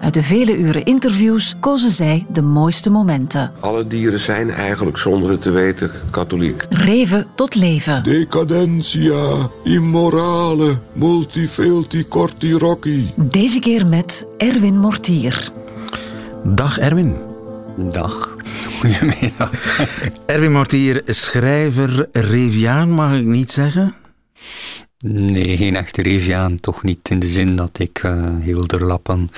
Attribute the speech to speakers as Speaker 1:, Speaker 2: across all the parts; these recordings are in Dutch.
Speaker 1: Uit de vele uren interviews kozen zij de mooiste momenten.
Speaker 2: Alle dieren zijn eigenlijk zonder het te weten katholiek.
Speaker 1: Reven tot leven.
Speaker 2: Decadentia, immorale, multifelti corti rocci.
Speaker 1: Deze keer met Erwin Mortier.
Speaker 3: Dag Erwin.
Speaker 4: Dag. Goedemiddag.
Speaker 3: Erwin Mortier, schrijver, Reviaan mag ik niet zeggen?
Speaker 4: Nee, geen echte Reviaan. Toch niet in de zin dat ik uh, heel de lappen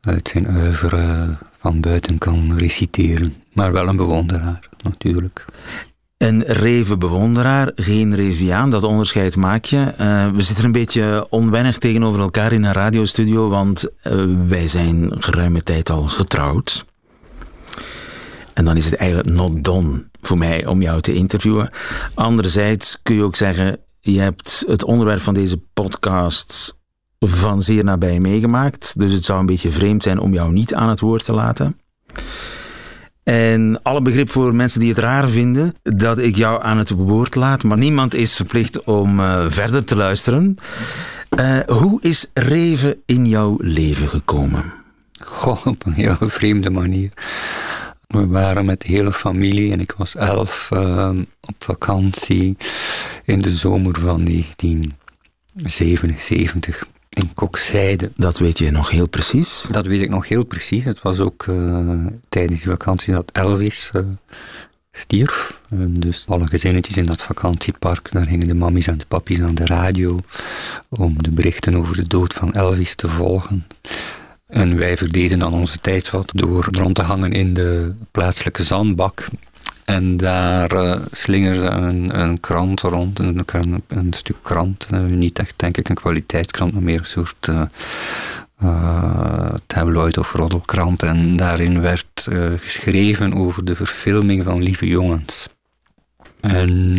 Speaker 4: uit zijn uiveren van buiten kan reciteren. Maar wel een bewonderaar, natuurlijk.
Speaker 3: Een revenbewonderaar, geen reviaan, dat onderscheid maak je. Uh, we zitten een beetje onwennig tegenover elkaar in een radiostudio, want uh, wij zijn geruime tijd al getrouwd. En dan is het eigenlijk not done voor mij om jou te interviewen. Anderzijds kun je ook zeggen, je hebt het onderwerp van deze podcast van zeer nabij meegemaakt. Dus het zou een beetje vreemd zijn om jou niet aan het woord te laten. En alle begrip voor mensen die het raar vinden dat ik jou aan het woord laat, maar niemand is verplicht om uh, verder te luisteren. Uh, hoe is Reven in jouw leven gekomen?
Speaker 4: Goh, op een heel vreemde manier. We waren met de hele familie en ik was elf uh, op vakantie in de zomer van 1977 in Kokzijde.
Speaker 3: Dat weet je nog heel precies?
Speaker 4: Dat weet ik nog heel precies. Het was ook uh, tijdens die vakantie dat Elvis uh, stierf. En dus alle gezinnetjes in dat vakantiepark, daar gingen de mammies en de pappies aan de radio om de berichten over de dood van Elvis te volgen. En wij verdeden dan onze tijd wat door rond te hangen in de plaatselijke zandbak. En daar uh, slingerde een, een krant rond, een, een, stuk krant. Uh, niet echt, denk ik, een kwaliteitskrant, maar meer een soort uh, tabloid of roddelkrant. En daarin werd geschreven over de verfilming van Lieve Jongens. En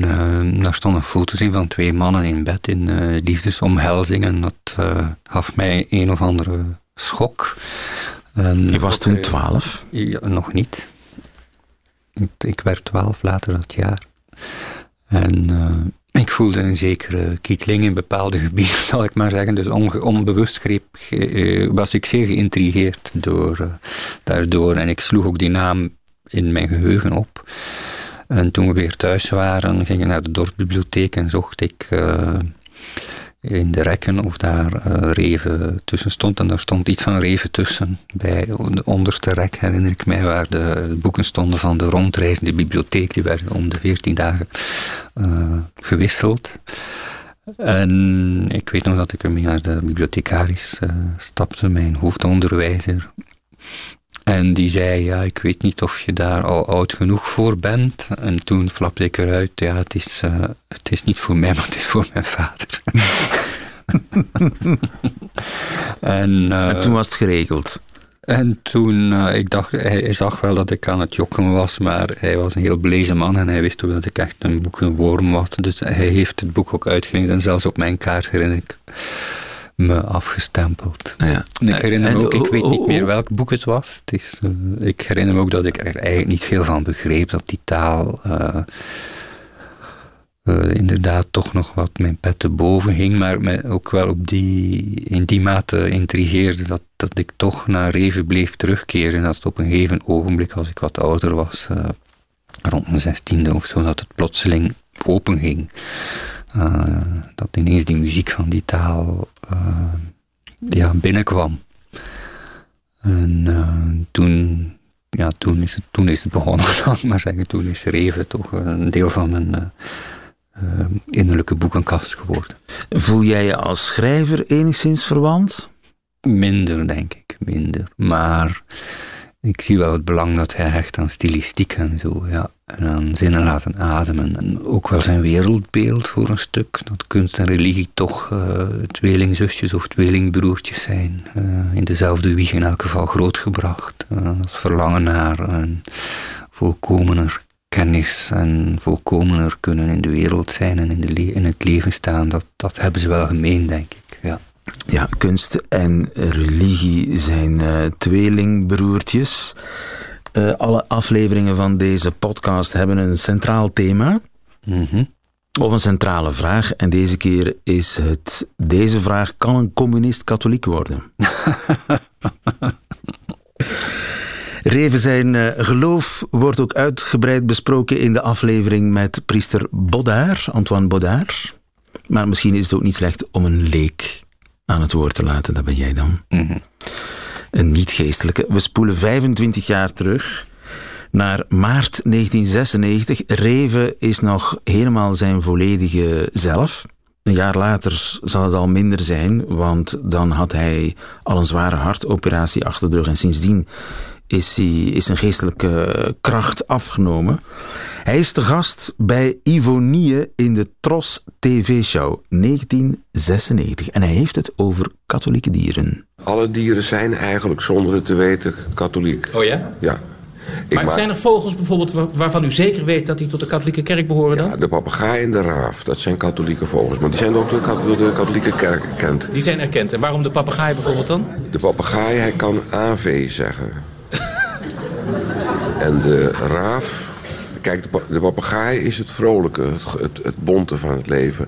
Speaker 4: daar stonden foto's in van twee mannen in bed in liefdesomhelzingen. Dat gaf mij een of andere schok.
Speaker 3: En je was toen twaalf?
Speaker 4: Ja, nog niet. Ik, werd twaalf later dat jaar. En uh, ik voelde een zekere kietling in bepaalde gebieden, zal ik maar zeggen. Dus onge, onbewust greep, uh, was ik zeer geïntrigeerd door, uh, daardoor. En ik sloeg ook die naam in mijn geheugen op. En toen we weer thuis waren, ging ik naar de dorpsbibliotheek en zocht ik in de rekken of daar uh, Reven tussen stond. En daar stond iets van Reven tussen. Bij de onderste rek herinner ik mij waar de boeken stonden van de rondreizende bibliotheek. Die werden om de veertien dagen uh, gewisseld. En ik weet nog dat ik ermee naar de bibliothecaris uh, stapte, mijn hoofdonderwijzer. En die zei, ja, ik weet niet of je daar al oud genoeg voor bent. En toen flapte ik eruit, ja, het is, uh, het is niet voor mij, maar het is voor mijn vader.
Speaker 3: en, uh, en, toen was het geregeld?
Speaker 4: En toen, uh, ik dacht, hij, hij, zag wel dat ik aan het jokken was, maar hij was een heel blezen man en hij wist ook dat ik echt een boekenworm was. Dus hij heeft het boek ook uitgeleend en zelfs op mijn kaart herinner ik me afgestempeld.
Speaker 3: Ja.
Speaker 4: En ik herinner me ook, ik weet niet meer welk boek het was. Het is, uh, ik herinner me ook dat ik er eigenlijk niet veel van begreep, dat die taal uh, uh, inderdaad toch nog wat mijn pet te boven hing, maar me ook wel op die, in die mate intrigeerde dat, dat ik toch naar Reven bleef terugkeren. Dat op een gegeven ogenblik, als ik wat ouder was, rond mijn zestiende of zo, dat het plotseling open ging. Uh, dat ineens die muziek van die taal uh, ja, binnenkwam. En uh, toen, ja, toen, is het, toen is het begonnen, zal ik maar zeggen. Toen is Reven toch een deel van mijn innerlijke boekenkast geworden.
Speaker 3: Voel jij je als schrijver enigszins verwant?
Speaker 4: Minder, denk ik, minder. Maar ik zie wel het belang dat hij hecht aan stilistiek en zo, ja. En aan zinnen laten ademen. En ook wel zijn wereldbeeld voor een stuk. Dat kunst en religie toch uh, tweelingzusjes of tweelingbroertjes zijn. Uh, in dezelfde wieg in elk geval grootgebracht. Uh, dat verlangen naar een volkomener kennis en volkomener kunnen in de wereld zijn en in, de in het leven staan. Dat, dat hebben ze wel gemeen, denk ik. Ja.
Speaker 3: Ja, kunst en religie zijn uh, tweelingbroertjes. Uh, alle afleveringen van deze podcast hebben een centraal thema.
Speaker 4: Mm -hmm.
Speaker 3: Of een centrale vraag. En deze keer is het deze vraag: kan een communist katholiek worden? Reven zijn uh, geloof wordt ook uitgebreid besproken in de aflevering met priester Baudard, Antoine Baudard. Maar misschien is het ook niet slecht om een leek aan het woord te laten. Dat ben jij dan.
Speaker 4: Mm -hmm.
Speaker 3: Een niet-geestelijke. We spoelen 25 jaar terug naar maart 1996. Reven is nog helemaal zijn volledige zelf. Een jaar later zal het al minder zijn, want dan had hij al een zware hartoperatie achter de rug. En sindsdien is, hij, is zijn geestelijke kracht afgenomen. Hij is te gast bij Ivonie in de Tros TV-show 1996 en hij heeft het over katholieke dieren.
Speaker 5: Alle dieren zijn eigenlijk zonder het te weten katholiek.
Speaker 6: Oh ja?
Speaker 5: Ja.
Speaker 6: Ik maar zijn er vogels bijvoorbeeld waarvan u zeker weet dat die tot de katholieke kerk behoren dan?
Speaker 5: Ja, de papegaai en de raaf, dat zijn katholieke vogels. Maar die zijn ook door de katholieke kerk erkend.
Speaker 6: Die zijn erkend. En waarom de papegaai bijvoorbeeld dan?
Speaker 5: De papegaai, hij kan AV zeggen. En de raaf, kijk, de papegaai is het vrolijke, het, het, het bonte van het leven.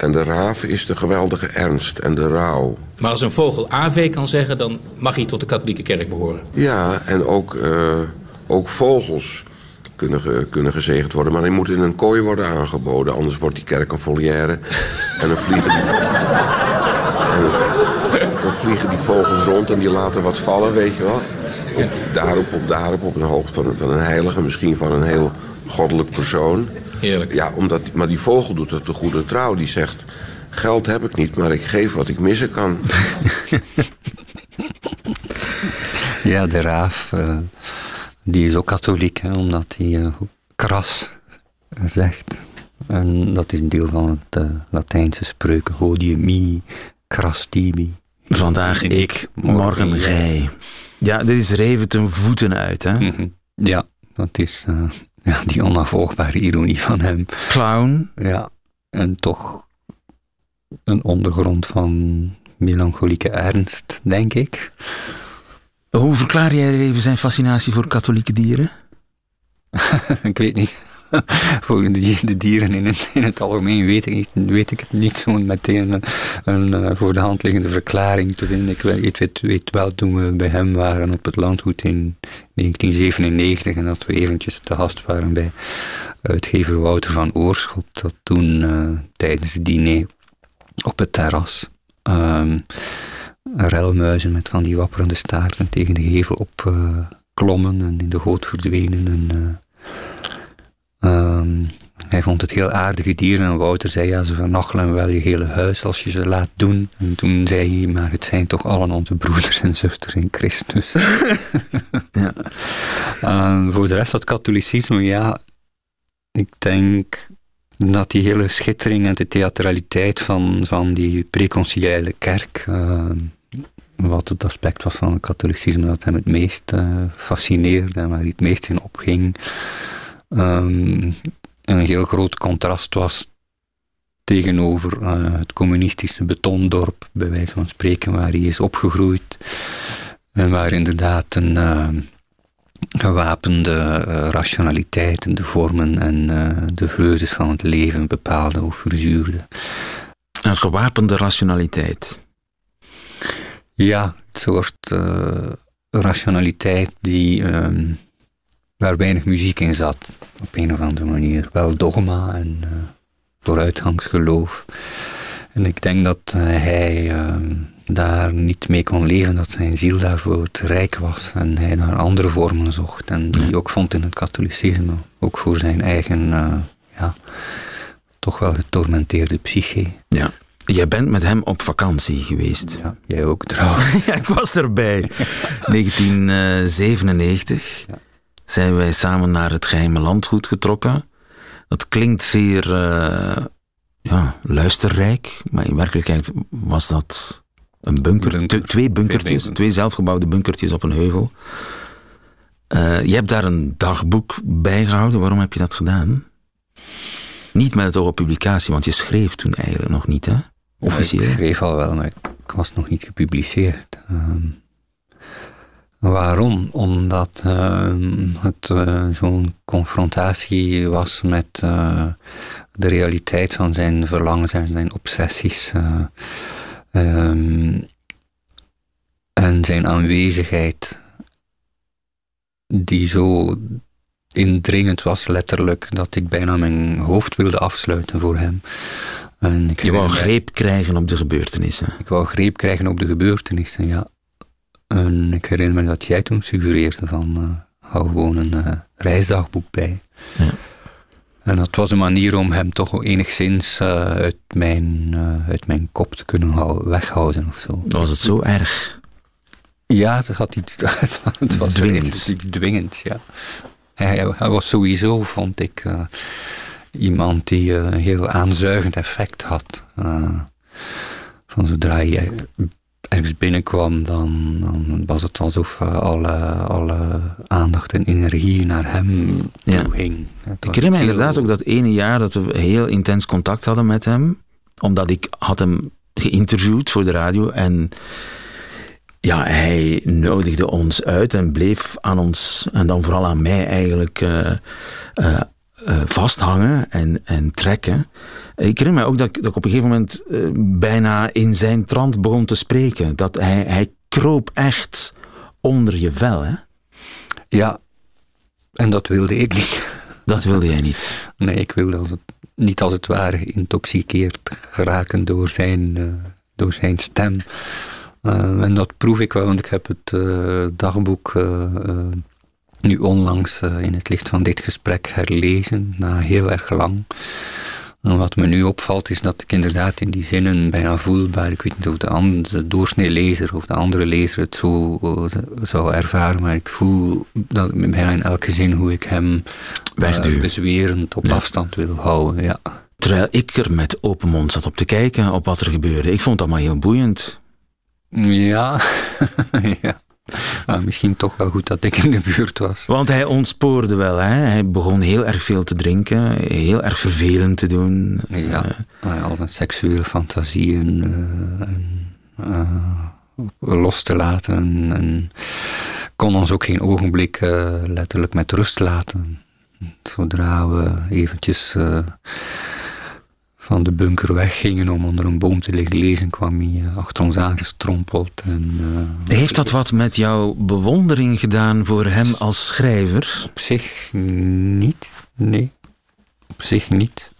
Speaker 5: En de raaf is de geweldige ernst en de rouw.
Speaker 6: Maar als een vogel AV kan zeggen, dan mag hij tot de katholieke kerk behoren.
Speaker 5: Ja, en ook, uh, ook vogels kunnen, kunnen gezegend worden. Maar die moeten in een kooi worden aangeboden. Anders wordt die kerk een volière. en dan vliegen die, en dan vliegen die vogels rond en die laten wat vallen, weet je wel. Op, daarop, op, daarop, op een hoogte van, van een heilige, misschien van een heel goddelijk persoon.
Speaker 6: Heerlijk.
Speaker 5: Ja, omdat, maar die vogel doet het de goede trouw. Die zegt, geld heb ik niet, maar ik geef wat ik missen kan.
Speaker 4: ja, de raaf, uh, die is ook katholiek, hè, omdat hij uh, kras zegt. En dat is een deel van het uh, Latijnse spreuken. Hodie mi, cras tibi.
Speaker 3: Vandaag ik, morgen gij. Ja, dit is reven ten voeten uit, hè?
Speaker 4: Mm -hmm. Ja, dat is ja, die onafvolgbare ironie van hem.
Speaker 3: Clown.
Speaker 4: Ja, en toch een ondergrond van melancholieke ernst, denk ik.
Speaker 3: Hoe verklaar jij even zijn fascinatie voor katholieke dieren?
Speaker 4: ik weet niet. voor de, dieren in het, in het algemeen weet ik, weet ik het niet zo meteen een, een, een voor de hand liggende verklaring te vinden. Ik weet, weet, weet, wel toen we bij hem waren op het landgoed in 1997 en dat we eventjes te gast waren bij uitgever Wouter van Oorschot, dat toen uh, tijdens het diner op het terras um, relmuizen met van die wapperende staarten tegen de gevel op klommen en in de goot verdwenen en Um, hij vond het heel aardige dieren en Wouter zei ja, ze vernachelen wel je hele huis als je ze laat doen. En toen zei hij, maar het zijn toch allen onze broeders en zusters in Christus.
Speaker 3: ja.
Speaker 4: um, voor de rest dat katholicisme, ja, ik denk dat die hele schittering en de theatraliteit van, van die preconciliale kerk, uh, wat het aspect was van het katholicisme dat hem het meest uh, fascineerde en waar hij het meest in opging, um, een heel groot contrast was tegenover uh, het communistische betondorp, bij wijze van spreken, waar hij is opgegroeid. En waar inderdaad een uh, gewapende uh, rationaliteit, de vormen en de vreugdes van het leven bepaalde of verzuurde.
Speaker 3: Een gewapende rationaliteit?
Speaker 4: Ja, een soort rationaliteit die. Um, waar weinig muziek in zat, op een of andere manier. Wel dogma en uh, vooruitgangsgeloof. En ik denk dat uh, hij uh, daar niet mee kon leven, dat zijn ziel daarvoor te rijk was en hij naar andere vormen zocht. En die ook vond in het katholicisme, ook voor zijn eigen ja, toch wel getormenteerde psyche.
Speaker 3: Ja. Jij bent met hem op vakantie geweest.
Speaker 4: Ja, jij ook trouwens.
Speaker 3: ja, ik was erbij. 1997 ja. Zijn wij samen naar het geheime landgoed getrokken. Dat klinkt zeer uh, ja, luisterrijk, maar in werkelijkheid was dat een bunker. bunker. Twee bunkertjes, twee, twee, zelfgebouwde bunkertjes op een heuvel. Uh, je hebt daar een dagboek bij gehouden. Waarom heb je dat gedaan? Niet met het oog op publicatie, want je schreef toen eigenlijk nog niet, hè? Officieel.
Speaker 4: Ja, ik schreef al wel, maar ik was nog niet gepubliceerd. Uh, waarom? Omdat uh, het uh, zo'n confrontatie was met uh, de realiteit van zijn verlangens en zijn obsessies. Um, en zijn aanwezigheid, die zo indringend was, letterlijk, dat ik bijna mijn hoofd wilde afsluiten voor hem.
Speaker 3: En ik Je wou greep krijgen op de gebeurtenissen.
Speaker 4: Ik wou greep krijgen op de gebeurtenissen, ja. En ik herinner me dat jij toen suggereerde van, uh, hou gewoon een uh, reisdagboek bij. Ja. En dat was een manier om hem toch enigszins uh, uit, mijn, uit mijn kop te kunnen weghouden of zo.
Speaker 3: Was het zo erg?
Speaker 4: Ja, het had iets, het was dwingend. iets dwingends, ja. Hij, hij, was sowieso, vond ik, iemand die een heel aanzuigend effect had. van zodra je ergens binnenkwam, dan, dan was het alsof uh, alle, alle aandacht en energie naar hem ja. toe ging.
Speaker 3: Ik herinner me inderdaad ook dat ene jaar dat we heel intens contact hadden met hem, omdat ik had hem geïnterviewd voor de radio en ja, hij nodigde ons uit en bleef aan ons, en dan vooral aan mij eigenlijk, uh, uh, vasthangen en, en trekken. Ik herinner me ook dat, dat ik op een gegeven moment uh, bijna in zijn trant begon te spreken. Dat hij, hij kroop echt onder je vel, hè?
Speaker 4: Ja, en dat wilde ik niet.
Speaker 3: Dat wilde jij niet?
Speaker 4: Nee, ik wilde als het, niet als het ware geïntoxiceerd geraken door zijn, uh, door zijn stem. Uh, en dat proef ik wel, want ik heb het dagboek nu onlangs in het licht van dit gesprek herlezen, na heel erg lang. En wat me nu opvalt is dat ik inderdaad in die zinnen bijna voelbaar, ik weet niet of de, andere, doorsnee lezer of de andere lezer het zo uh, zou ervaren, maar ik voel dat bijna in elke zin hoe ik hem uh, bezwerend op afstand wil houden. Ja.
Speaker 3: Terwijl ik er met open mond zat op te kijken op wat er gebeurde. Ik vond dat maar heel boeiend.
Speaker 4: Ja, ja. Misschien toch wel goed dat ik in de buurt was.
Speaker 3: Want hij ontspoorde wel. Hè? Hij begon heel erg veel te drinken, heel erg vervelend te doen.
Speaker 4: Ja, uh, al zijn seksuele fantasieën uh, los te laten. En kon ons ook geen ogenblik letterlijk met rust laten. Zodra we eventjes van de bunker weggingen om onder een boom te liggen lezen, kwam hij eh, achter ons aangestrompeld. En,
Speaker 3: uh, Heeft dat wat met jouw bewondering gedaan voor hem als schrijver?
Speaker 4: Op zich niet, nee. Op zich niet.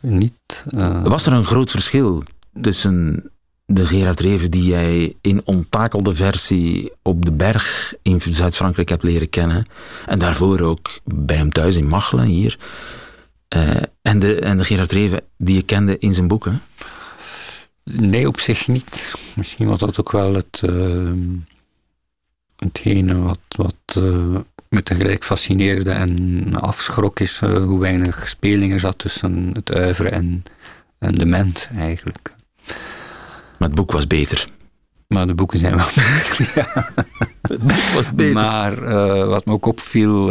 Speaker 4: niet
Speaker 3: uh, Was er een groot verschil tussen de Gerard Reven die jij in onttakelde versie op de berg in Zuid-Frankrijk hebt leren kennen en daarvoor ook bij hem thuis in Machelen hier uh, en, de, en de Gerard Reven die je kende in zijn boeken?
Speaker 4: Nee, op zich niet. Misschien was dat ook wel het, uh, hetgene wat, wat uh, me tegelijk fascineerde en afschrok is hoe weinig speling er zat tussen het uiveren en, en de mens eigenlijk.
Speaker 3: Maar het boek was beter.
Speaker 4: Maar de boeken zijn wel beter, ja. Het boek was beter. Maar wat me ook opviel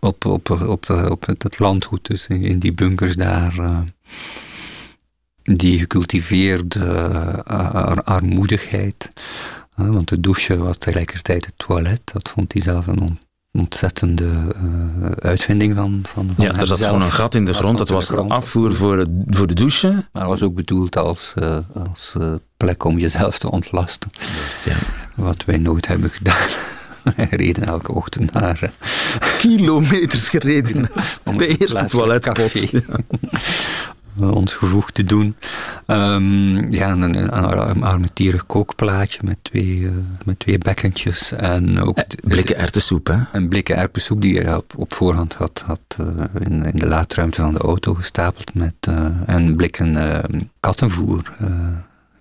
Speaker 4: op, op, op, op het landgoed, dus in, die bunkers daar. Uh, die gecultiveerde uh, armoedigheid. Uh, want de douche was tegelijkertijd het toilet. Dat vond hij zelf een ontzettende uitvinding van, van,
Speaker 3: van Ja, er zat gewoon een gat in de grond. Dat was de afvoer voor, de, voor de douche.
Speaker 4: Maar het was ook bedoeld als, als plek om jezelf te ontlasten. ja. Wat wij nooit hebben gedaan. Wij reden elke ochtend naar... Uh,
Speaker 3: Kilometers gereden. Om de eerste toiletpot.
Speaker 4: ons gevoeg te doen. Um, ja, een, een, armetierig kookplaatje met twee, met twee bekkentjes. En ook
Speaker 3: blikken erwtensoep, hè?
Speaker 4: Een blikken erwtensoep die je op, op voorhand had, had in, in de laadruimte van de auto gestapeld. Met, en blikken kattenvoer.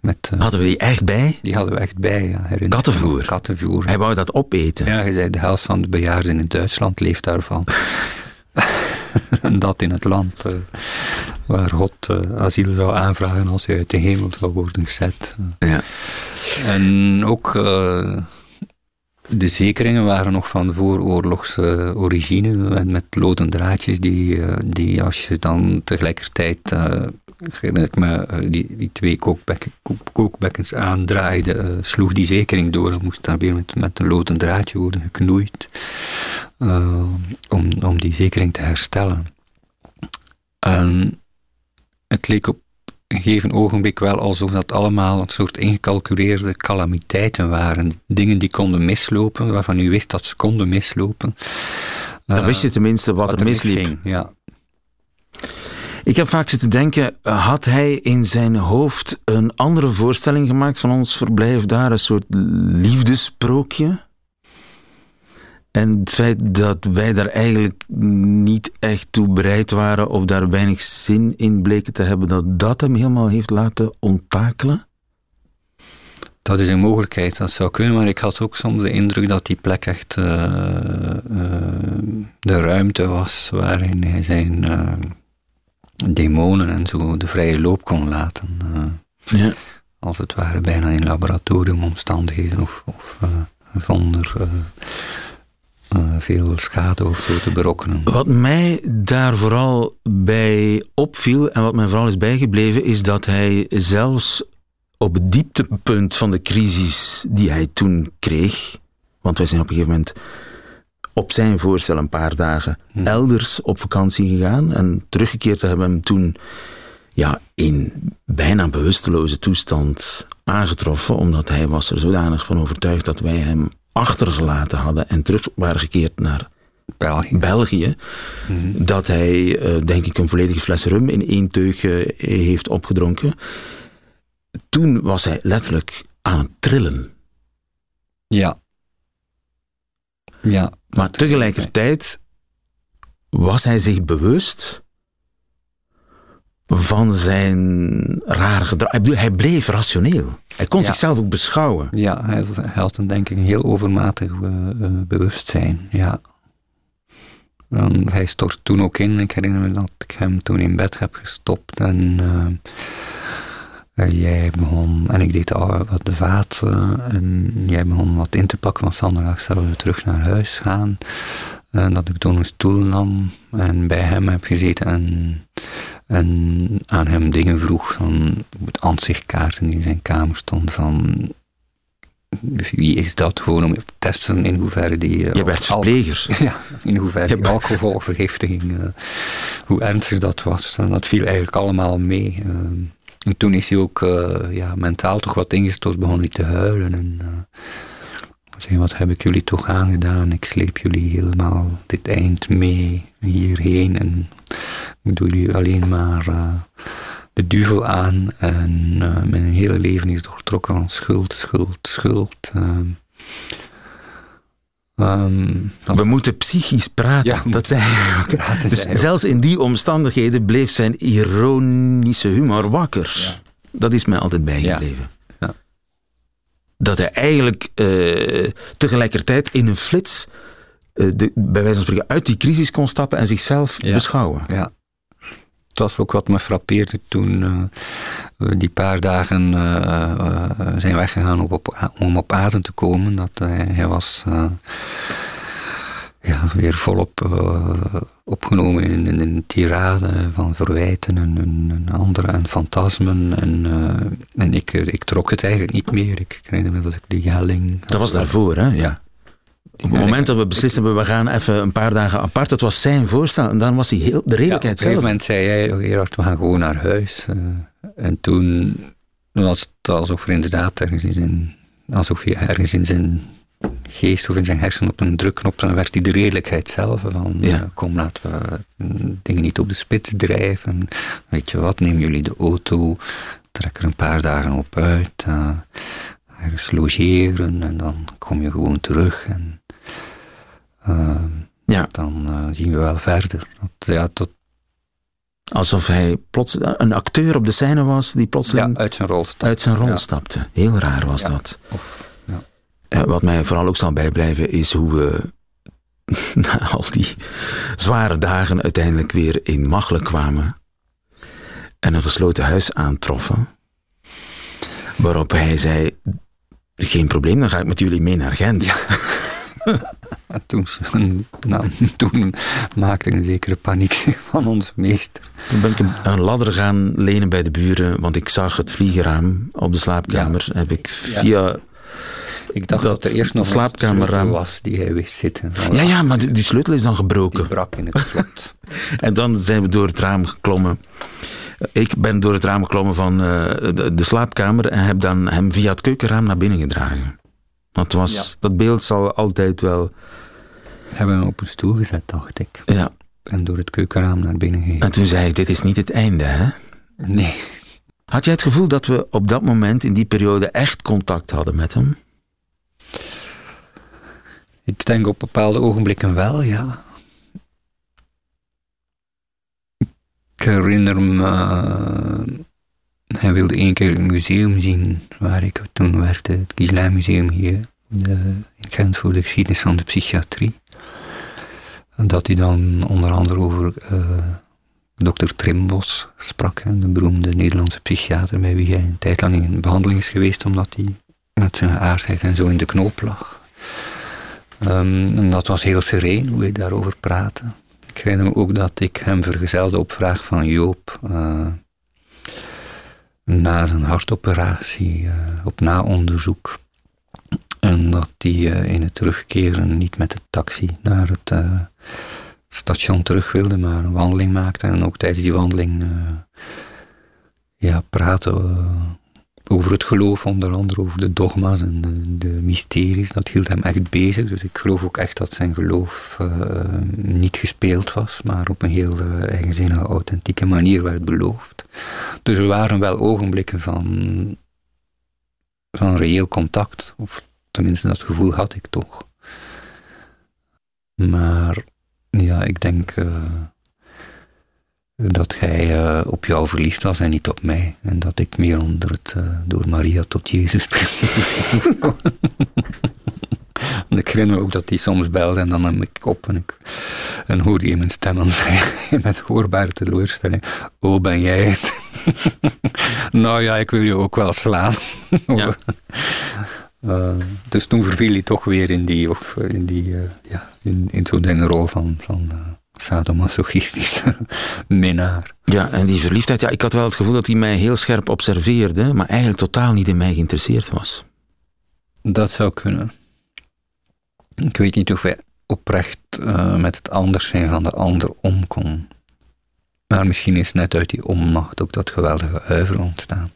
Speaker 4: Met,
Speaker 3: uh, hadden we die echt bij?
Speaker 4: Die hadden we echt bij, ja.
Speaker 3: Kattenvoer?
Speaker 4: Kattenvoer.
Speaker 3: Hij wou dat opeten?
Speaker 4: Ja, hij zei de helft van de bejaarden in Duitsland leeft daarvan. en dat in het land uh, waar God uh, asiel zou aanvragen als hij uit de hemel zou worden gezet.
Speaker 3: Ja.
Speaker 4: En ook de zekeringen waren nog van vooroorlogse origine, met loden draadjes die, die als je dan tegelijkertijd herinner ik me, eh, die, die twee kookbekken, kookbekkens aandraaide, uh, sloeg die zekering door en moest daar weer met, met een loden draadje worden geknoeid uh, om, om die zekering te herstellen. En het leek op een gegeven ogenblik wel alsof dat allemaal een soort ingecalculeerde calamiteiten waren. Dingen die konden mislopen, waarvan u wist dat ze konden mislopen.
Speaker 3: Dan wist je tenminste wat, wat er misliep.
Speaker 4: ja.
Speaker 3: Ik heb vaak zitten denken, had hij in zijn hoofd een andere voorstelling gemaakt van ons verblijf daar, een soort liefdesprookje? En het feit dat wij daar eigenlijk niet echt toe bereid waren of daar weinig zin in bleken te hebben, dat dat hem helemaal heeft laten onttakelen?
Speaker 4: Dat is een mogelijkheid, dat zou kunnen, maar ik had ook soms de indruk dat die plek echt uh, uh, de ruimte was waarin hij zijn demonen en zo de vrije loop kon laten.
Speaker 3: Uh, ja.
Speaker 4: Als het ware bijna in laboratoriumomstandigheden of, of uh, zonder uh, veel schade of zo te berokkenen.
Speaker 3: Wat mij daar vooral bij opviel en wat mij vooral is bijgebleven, is dat hij zelfs op het dieptepunt van de crisis die hij toen kreeg, want wij zijn op een gegeven moment op zijn voorstel een paar dagen hm. elders op vakantie gegaan en teruggekeerd te hebben hem toen ja, in bijna bewusteloze toestand aangetroffen, omdat hij was er zodanig van overtuigd dat wij hem achtergelaten hadden en terug waren gekeerd naar
Speaker 4: België,
Speaker 3: België
Speaker 4: hm.
Speaker 3: dat hij, uh, denk ik, een volledige fles rum in één teug uh, heeft opgedronken. Toen was hij letterlijk aan het trillen.
Speaker 4: Ja. Ja.
Speaker 3: Maar tegelijkertijd was hij zich bewust van zijn rare gedrag. Hij bleef rationeel. Hij kon zichzelf ook beschouwen.
Speaker 4: Ja, hij had een, denk ik een heel overmatig uh, bewustzijn. Ja. En hij stort toen ook in. Ik herinner me dat ik hem toen in bed heb gestopt en uh, jij begon, en ik deed al wat de vaat, uh, en jij begon wat in te pakken, want Sandra zouden we terug naar huis gaan. En dat ik toen een stoel nam en bij hem heb gezeten en, en aan hem dingen vroeg van aanzichtkaarten die in zijn kamer stond van wie is dat? Gewoon om te testen in hoeverre die...
Speaker 3: Je werd verpleger.
Speaker 4: Ja, in hoeverre die alcoholvergiftiging, uh, hoe ernstig dat was. En dat viel eigenlijk allemaal mee. Uh, en toen is hij ook uh, ja, mentaal toch wat ingestort, begon hij te huilen. En zei, wat heb ik jullie toch aangedaan? Ik sleep jullie helemaal dit eind mee hierheen. En ik doe jullie alleen maar uh, de duvel aan. En mijn hele leven is doortrokken van schuld, schuld, schuld. Um,
Speaker 3: we moeten psychisch praten.
Speaker 4: Ja,
Speaker 3: dat
Speaker 4: praten
Speaker 3: dus zelfs in die omstandigheden bleef zijn ironische humor wakker.
Speaker 4: Ja.
Speaker 3: Dat is mij altijd bijgebleven.
Speaker 4: Ja.
Speaker 3: Dat hij eigenlijk uh, tegelijkertijd in een flits, uh, de, bij wijze van spreken, uit die crisis kon stappen en zichzelf beschouwen.
Speaker 4: Ja, het was ook wat me frappeerde toen uh, we die paar dagen uh, uh, zijn weggegaan op, op, om op adem te komen. Dat hij was ja, weer volop opgenomen in, een tirade van verwijten en, en, andere en fantasmen. En, en ik, ik trok het eigenlijk niet meer. Ik me dat ik die gelling...
Speaker 3: Dat was daarvoor, hè? Ja. Op het moment dat we beslist hebben, we gaan even een paar dagen apart, dat was zijn voorstel. En dan was hij heel, de redelijkheid
Speaker 4: ja, op
Speaker 3: zelf.
Speaker 4: een moment zei Gerard, we gaan gewoon naar huis. Uh, en toen was het alsof er inderdaad ergens in zijn, alsof je ergens in zijn geest of in zijn hersenen op een drukknop, dan werkt hij de redelijkheid zelf. Van,
Speaker 3: Ja.
Speaker 4: eh, kom, laten we dingen niet op de spits drijven. Weet je wat, neem jullie de auto, trek er een paar dagen op uit, eh, ergens logeren en dan kom je gewoon terug. En eh,
Speaker 3: Ja.
Speaker 4: dan eh, zien we wel verder. Dat, ja, dat,
Speaker 3: Alsof hij plots een acteur op de scène was die
Speaker 4: ja,
Speaker 3: plotseling
Speaker 4: uit zijn rol stapt.
Speaker 3: uit zijn rol
Speaker 4: Ja.
Speaker 3: stapte. Heel raar was
Speaker 4: Ja.
Speaker 3: dat.
Speaker 4: Of, ja.
Speaker 3: Eh, wat mij vooral ook zal bijblijven is hoe we na al die zware dagen uiteindelijk weer in Machelen kwamen en een gesloten huis aantroffen. Waarop hij zei: Geen probleem, dan ga ik met jullie mee naar Gent.
Speaker 4: En toen, nou, toen maakte een zekere paniek zich van onze meester.
Speaker 3: Toen ben ik een, ladder gaan lenen bij de buren, want ik zag het vliegenraam op de slaapkamer. Heb ik via.
Speaker 4: Ik dacht
Speaker 3: Dat
Speaker 4: dat, er eerst nog
Speaker 3: slaapkamerraam-
Speaker 4: een sleutel was die hij wist zitten.
Speaker 3: Ja, ja, maar die, die sleutel is dan gebroken.
Speaker 4: Die brak in het slot.
Speaker 3: En dan zijn we door het raam geklommen. Ik ben door het raam geklommen van eh, de, de slaapkamer en heb dan hem via het keukenraam naar binnen gedragen. Dat, was,
Speaker 4: Ja.
Speaker 3: dat beeld zal altijd wel.
Speaker 4: Hebben we hem op een stoel gezet, dacht ik.
Speaker 3: Ja.
Speaker 4: En door het keukenraam naar binnen gegaan.
Speaker 3: En toen zei ik: Dit is niet het einde, hè?
Speaker 4: Nee.
Speaker 3: Had jij het gevoel dat we op dat moment in die periode echt contact hadden met hem?
Speaker 4: Ik denk op bepaalde ogenblikken wel, ja. Herinner me... eh, hij wilde één keer een museum zien waar ik toen werkte. Het Gislijn Museum hier in Gent voor de geschiedenis van de psychiatrie. Dat hij dan onder andere over eh dokter Trimbos sprak, de beroemde Nederlandse psychiater bij wie hij een tijd lang in behandeling is geweest omdat hij met zijn aardheid en zo in de knoop lag. Ehm, en dat was heel sereen hoe hij daarover praatte. Ik herinner me ook dat ik hem vergezelde op vraag van Joop. eh, na zijn hartoperatie, eh, op naonderzoek. En dat hij eh, in het terugkeren niet met de taxi naar het station terug wilde, maar een wandeling maakte. En ook tijdens die wandeling ja, praten over het geloof, onder andere over de dogma's en de, mysteries. Dat hield hem echt bezig. Dus ik geloof ook echt dat zijn geloof eh, niet gespeeld was, maar op een heel eh, eigenzinnige, authentieke manier werd beloofd. Dus er waren wel ogenblikken van, van reëel contact. Of tenminste, dat gevoel had ik toch. Maar ja, ik denk eh, dat hij eh, op jou verliefd was en niet op mij. En dat ik meer onder het eh, door Maria tot Jezus principe Want ik herinner me ook dat hij soms belde en dan nam ik op en, ik, en hoorde je mijn stem en zei hij met hoorbare teleurstelling: Oh, ben jij het? nou ja, ik wil je ook wel slaan.
Speaker 3: Ja.
Speaker 4: Eh, dus toen verviel hij toch weer in die, of in, die, ja, in, in zo'n rol van, van sadomasochistische minnaar.
Speaker 3: Ja, en die verliefdheid, ja, ik had wel het gevoel dat hij mij heel scherp observeerde, maar eigenlijk totaal niet in mij geïnteresseerd was.
Speaker 4: Dat zou kunnen. Ik weet niet of hij oprecht uh, met het anders zijn van de ander om kon. Maar misschien is net uit die onmacht ook dat geweldige uiver ontstaan.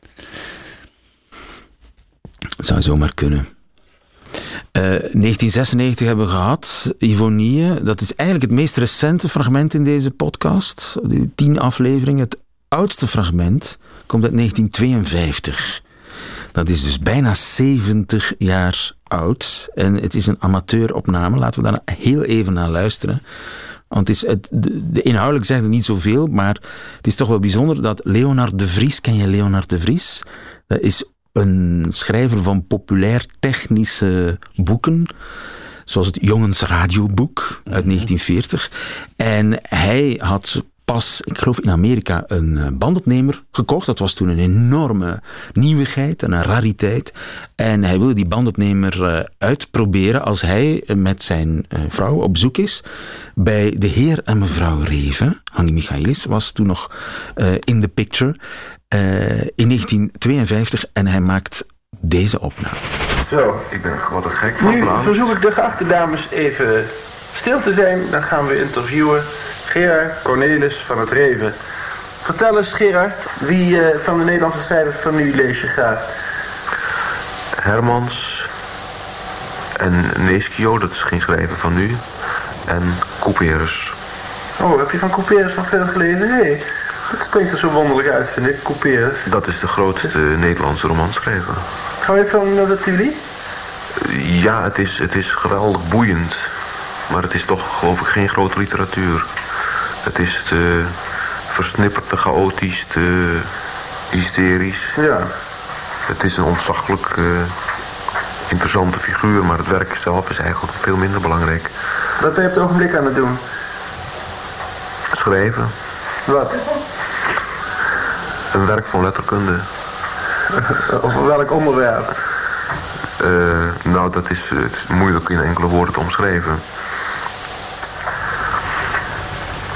Speaker 3: Zou zomaar kunnen. Uh, 1996 hebben we gehad, Ivonie. Dat is eigenlijk het meest recente fragment in deze podcast. Die tien afleveringen. Het oudste fragment komt uit 1952. Dat is dus bijna 70 jaar oud. En het is een amateuropname. Laten we daar heel even naar luisteren. Want het is het, de inhoudelijk zegt het niet zoveel, maar het is toch wel bijzonder dat Leonard de Vries, ken je Leonard de Vries? Dat is een schrijver van populair technische boeken, zoals het Jongens radioboek uit 1940. En hij had pas, ik geloof in Amerika, een bandopnemer gekocht. Dat was toen een enorme nieuwigheid en een rariteit. En hij wilde die bandopnemer uitproberen als hij met zijn vrouw op bezoek is bij de heer en mevrouw Reven. Hanni Michaelis was toen nog in the picture. Uh, in 1952 en hij maakt deze opname.
Speaker 7: Zo, ik ben gewoon een gek van Nu plan. verzoek ik de geachte dames even stil te zijn. Dan gaan we interviewen Gerard Cornelis van het Reven. Vertel eens Gerard, wie uh, van de Nederlandse schrijvers van nu lees je graag?
Speaker 5: Hermans
Speaker 8: En Neschio, dat is geen schrijver van nu. En Couperus.
Speaker 7: Oh, heb je van Couperus nog veel gelezen? Nee. Dat springt er zo wonderlijk uit, vind ik, Couperus.
Speaker 8: Dat is de grootste Nederlandse romanschrijver.
Speaker 7: Ga je van naar de Tilly?
Speaker 8: Ja, het is, het is geweldig boeiend. Maar het is toch, geloof ik, geen grote literatuur. Het is te versnipperd, te chaotisch, te hysterisch.
Speaker 7: Ja.
Speaker 8: Het is een ontzaglijk uh, interessante figuur, maar het werk zelf is eigenlijk veel minder belangrijk.
Speaker 7: Wat ben je op het ogenblik aan het doen?
Speaker 8: Schrijven.
Speaker 7: Wat?
Speaker 8: Een werk van letterkunde.
Speaker 7: Over welk onderwerp?
Speaker 8: Uh, nou, dat is, het is moeilijk in enkele woorden te omschrijven.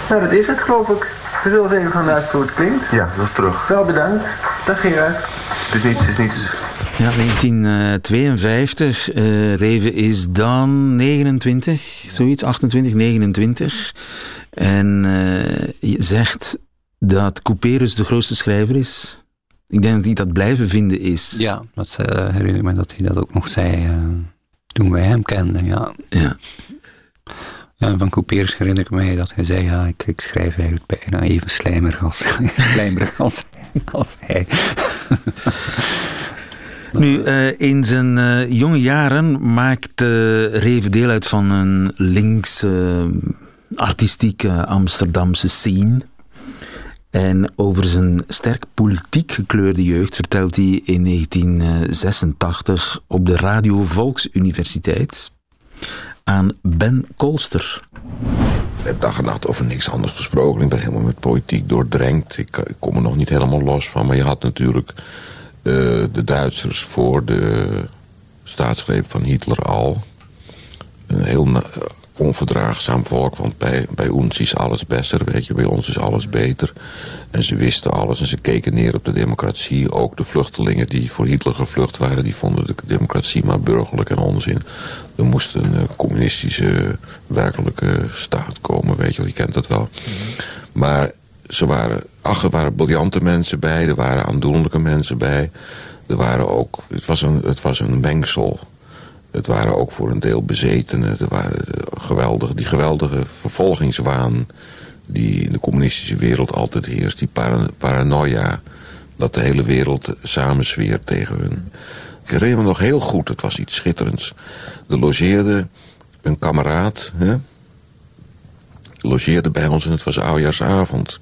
Speaker 7: Nou, dat is het, geloof ik. We zullen eens even gaan luisteren hoe het klinkt.
Speaker 8: Ja, dat is terug.
Speaker 7: Wel bedankt. Dag Gerard.
Speaker 8: Het is niets, het is niets.
Speaker 3: Ja, 1952. Uh, Reven is dan 29, zoiets, 28, 29. En uh, je zegt dat Couperus de grootste schrijver is. Ik denk dat hij dat blijven vinden is.
Speaker 4: Ja, dat uh, herinner ik me dat hij dat ook nog zei uh, toen wij hem kenden, ja.
Speaker 3: Ja.
Speaker 4: ja van Couperus herinner ik me dat hij zei, ja, ik, ik schrijf eigenlijk bijna even slijmerig als, slijmerig als, als hij.
Speaker 3: Nu, uh, in zijn uh, jonge jaren maakte Reven deel uit van een links uh, artistieke Amsterdamse scene. En over zijn sterk politiek gekleurde jeugd vertelt hij in 1986 op de Radio Volksuniversiteit aan Ben Kolster.
Speaker 5: Ik heb dag en nacht over niks anders gesproken. Ik ben helemaal met politiek doordrenkt. Ik, ik kom er nog niet helemaal los van. Maar je had natuurlijk uh, de Duitsers voor de staatsgreep van Hitler al. Een heel onverdraagzaam volk. Want bij, bij ons is alles beter, weet je. Bij ons is alles beter. En ze wisten alles en ze keken neer op de democratie. Ook de vluchtelingen die voor Hitler gevlucht waren... die vonden de democratie maar burgerlijk en onzin. Er moest een uh, communistische, werkelijke staat komen, weet je. Je kent dat wel. Maar ze waren... Ach, er waren briljante mensen bij. Er waren aandoenlijke mensen bij. Er waren ook... Het was een, het was een mengsel... Het waren ook voor een deel bezetenen. Er waren geweldige, die geweldige vervolgingswaan die in de communistische wereld altijd heerst. Die paranoia dat de hele wereld samenzweert tegen hun. Ik herinner me nog heel goed, het was iets schitterends. Er logeerde een kameraad, hè, logeerde bij ons en het was oudjaarsavond.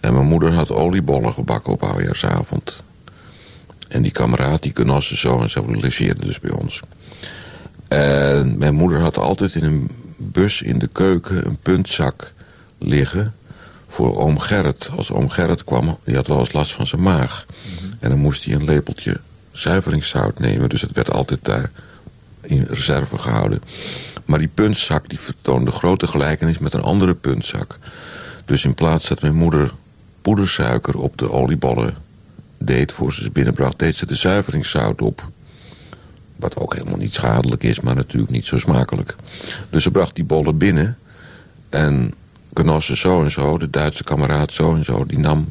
Speaker 5: En mijn moeder had oliebollen gebakken op oudjaarsavond. En die kameraad, die zo en zo, logeerde dus bij ons. En mijn moeder had altijd in een bus in de keuken een puntzak liggen voor oom Gerrit. Als oom Gerrit kwam, die had wel eens last van zijn maag. En dan moest hij een lepeltje zuiveringszout nemen. Dus het werd altijd daar in reserve gehouden. Maar die puntzak die vertoonde grote gelijkenis met een andere puntzak. Dus in plaats dat mijn moeder poedersuiker op de oliebollen deed... voor ze ze binnenbracht, deed ze de zuiveringszout op... Wat ook helemaal niet schadelijk is, maar natuurlijk niet zo smakelijk. Dus ze bracht die bollen binnen. En genossen zo en zo, de Duitse kameraad zo en zo, die nam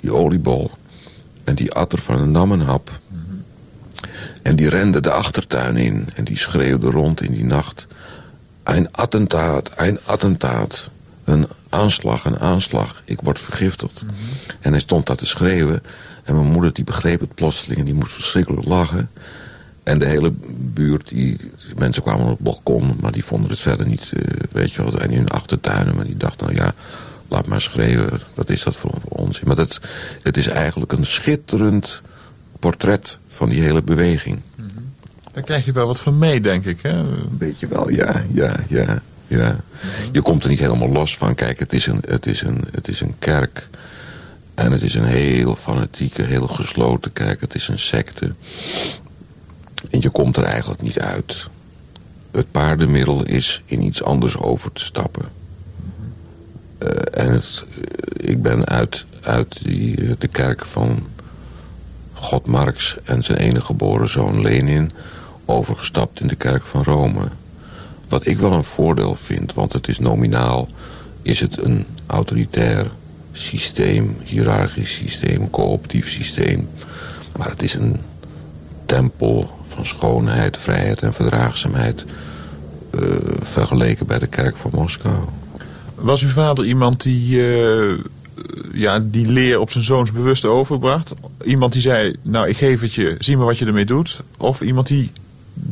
Speaker 5: die oliebol. En die at er van een nam een hap. En die rende de achtertuin in. En die schreeuwde rond in die nacht. Een attentaat, een attentaat. Een aanslag, een aanslag. Ik word vergiftigd. En hij stond daar te schreeuwen. En mijn moeder die begreep het plotseling en die moest verschrikkelijk lachen. En de hele buurt, die, mensen kwamen op het balkon, maar die vonden het verder niet, uh, weet je wel, en in hun achtertuinen. Maar die dachten, nou ja, laat maar schreeuwen, wat is dat voor, voor ons? Maar dat, het is eigenlijk een schitterend portret van die hele beweging.
Speaker 9: Mm -hmm. Daar krijg je wel wat van mee, denk ik, hè?
Speaker 5: Een beetje wel, ja, ja, ja. ja. Mm -hmm. Je komt er niet helemaal los van. Kijk, het is, een, het, is een, het is een kerk. En het is een heel fanatieke, heel gesloten kerk. Het is een secte. En je komt er eigenlijk niet uit. Het paardenmiddel is in iets anders over te stappen. Uh, en het, ik ben uit, uit die, de kerk van God Marx en zijn enige geboren zoon Lenin... overgestapt in de kerk van Rome. Wat ik wel een voordeel vind, want het is nominaal... is het een autoritair systeem, hiërarchisch systeem, cooptief systeem. Maar het is een tempel van schoonheid, vrijheid en verdraagzaamheid... Uh, vergeleken bij de kerk van Moskou.
Speaker 9: Was uw vader iemand die, uh, ja, die leer op zijn zoons bewust overbracht? Iemand die zei, nou ik geef het je, zie maar wat je ermee doet? Of iemand die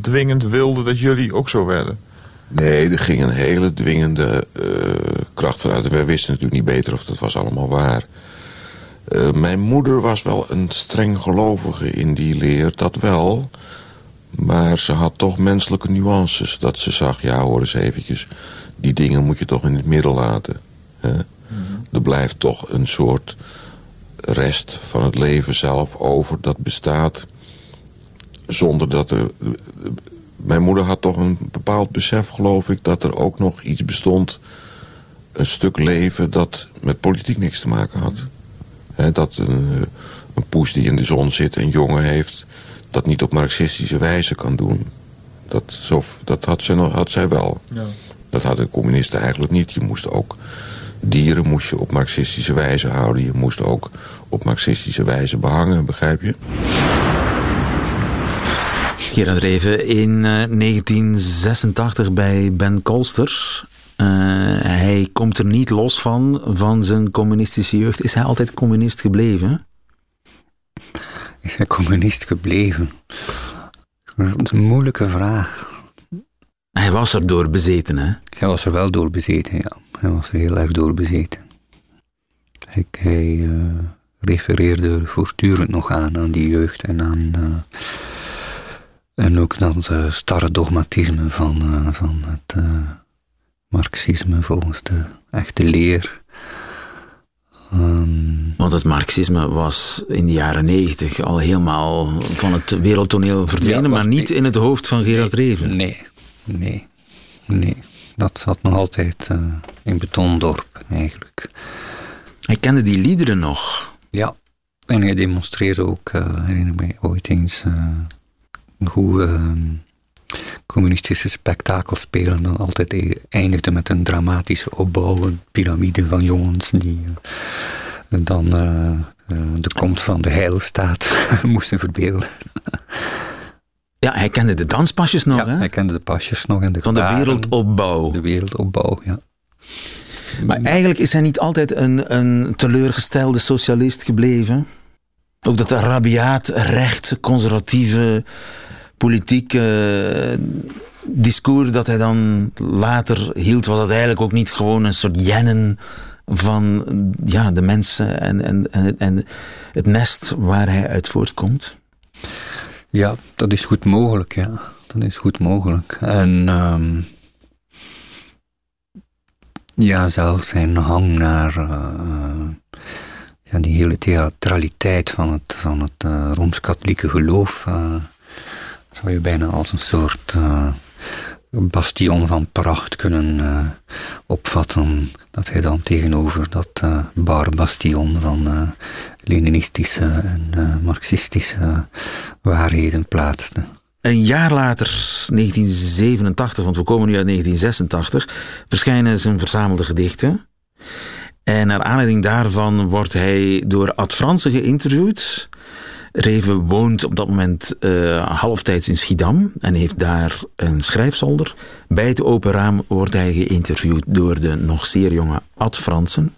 Speaker 9: dwingend wilde dat jullie ook zo werden?
Speaker 5: Nee, er ging een hele dwingende uh, kracht vanuit. Wij wisten natuurlijk niet beter of dat was allemaal waar. Uh, mijn moeder was wel een streng gelovige in die leer, dat wel. Maar ze had toch menselijke nuances. Dat ze zag, ja hoor eens eventjes, die dingen moet je toch in het midden laten. Hè? Mm -hmm. Er blijft toch een soort rest van het leven zelf over dat bestaat... zonder dat er mijn moeder had toch een bepaald besef, geloof ik... dat er ook nog iets bestond, een stuk leven... dat met politiek niks te maken had. He, dat een, een poes die in de zon zit, een jongen heeft... dat niet op marxistische wijze kan doen. Dat, zo, dat had, zij, had zij wel. Ja. Dat hadden communisten eigenlijk niet. Je moest ook dieren moest je op marxistische wijze houden. Je moest ook op marxistische wijze behangen, begrijp je?
Speaker 3: Gerard Reven, in 1986 bij Ben Kolster. Uh, hij komt er niet los van, van zijn communistische jeugd. Is hij altijd communist gebleven?
Speaker 4: Is hij communist gebleven? Dat is een moeilijke vraag.
Speaker 3: Hij was er door bezeten, hè?
Speaker 4: Hij was er wel door bezeten, ja. Hij was er heel erg door bezeten. Hij, hij uh, refereerde voortdurend nog aan, aan die jeugd en aan... Uh, en ook dat uh, starre dogmatisme van, uh, van het uh, marxisme volgens de echte leer.
Speaker 3: Um, Want het marxisme was in de jaren negentig al helemaal van het wereldtoneel verdwenen, ja, maar niet nee, in het hoofd van Gerard Reven.
Speaker 4: Nee, nee, nee. Dat zat nog altijd in Betondorp eigenlijk.
Speaker 3: Hij kende die liederen nog.
Speaker 4: Ja, en hij demonstreerde ook, herinner ik mij ooit eens hoe communistische spektakelspelen dan altijd eindigden met een dramatische opbouw, een piramide van jongens die uh, dan uh, de komst van de heilstaat moesten verbeelden.
Speaker 3: Ja, hij kende de danspasjes nog,
Speaker 4: ja,
Speaker 3: hè?
Speaker 4: hij kende de pasjes nog. En de
Speaker 3: van de wereldopbouw.
Speaker 4: De wereldopbouw, ja.
Speaker 3: Maar eigenlijk is hij niet altijd een, een teleurgestelde socialist gebleven. Ook dat rabiaat, recht, conservatieve politiek uh, discours dat hij dan later hield, was dat eigenlijk ook niet gewoon een soort jennen van ja, de mensen en, en, en, en het nest waar hij uit voortkomt?
Speaker 4: Ja, dat is goed mogelijk, ja. Dat is goed mogelijk. En um, ja, zelfs zijn hang naar uh, ja, die hele theatraliteit van het, van het uh, Rooms-Katholieke geloof zou je bijna als een soort uh, bastion van pracht kunnen uh, opvatten. Dat hij dan tegenover dat uh, bar bastion van Leninistische en Marxistische waarheden plaatste.
Speaker 3: Een jaar later, 1987, want we komen nu uit 1986, verschijnen zijn verzamelde gedichten. En naar aanleiding daarvan wordt hij door Ad Franse geïnterviewd. Reven woont op dat moment uh, halftijds in Schiedam en heeft daar een schrijfzolder. Bij het open raam wordt hij geïnterviewd door de nog zeer jonge Ad Fransen.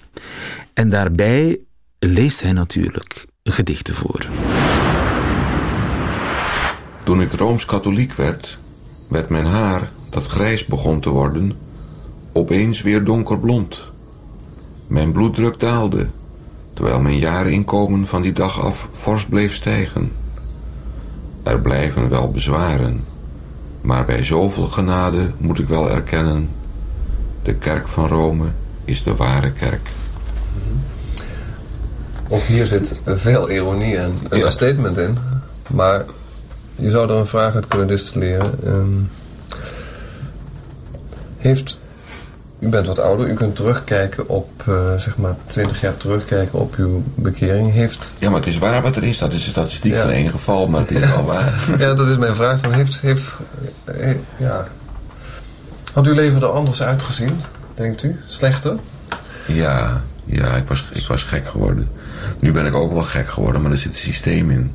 Speaker 3: En daarbij leest hij natuurlijk gedichten voor.
Speaker 5: Toen ik rooms-katholiek werd, werd mijn haar, dat grijs begon te worden, opeens weer donkerblond. Mijn bloeddruk daalde terwijl mijn jaarinkomen van die dag af fors bleef stijgen. Er blijven wel bezwaren, maar bij zoveel genade moet ik wel erkennen, de kerk van Rome is de ware kerk.
Speaker 10: Ook hier zit veel ironie en een ja. statement in, maar je zou er een vraag uit kunnen distilleren. Um, heeft u bent wat ouder, u kunt terugkijken op, uh, zeg maar, 20 jaar terugkijken op uw bekering. Heeft...
Speaker 5: Ja, maar het is waar wat erin staat. Het is een statistiek ja. van één geval, maar het is wel waar.
Speaker 10: Ja, dat is mijn vraag. Dan heeft, heeft, he, ja. Had uw leven er anders uitgezien, denkt u? Slechter?
Speaker 5: Ja, ja ik, was, ik was gek geworden. Nu ben ik ook wel gek geworden, maar er zit een systeem in.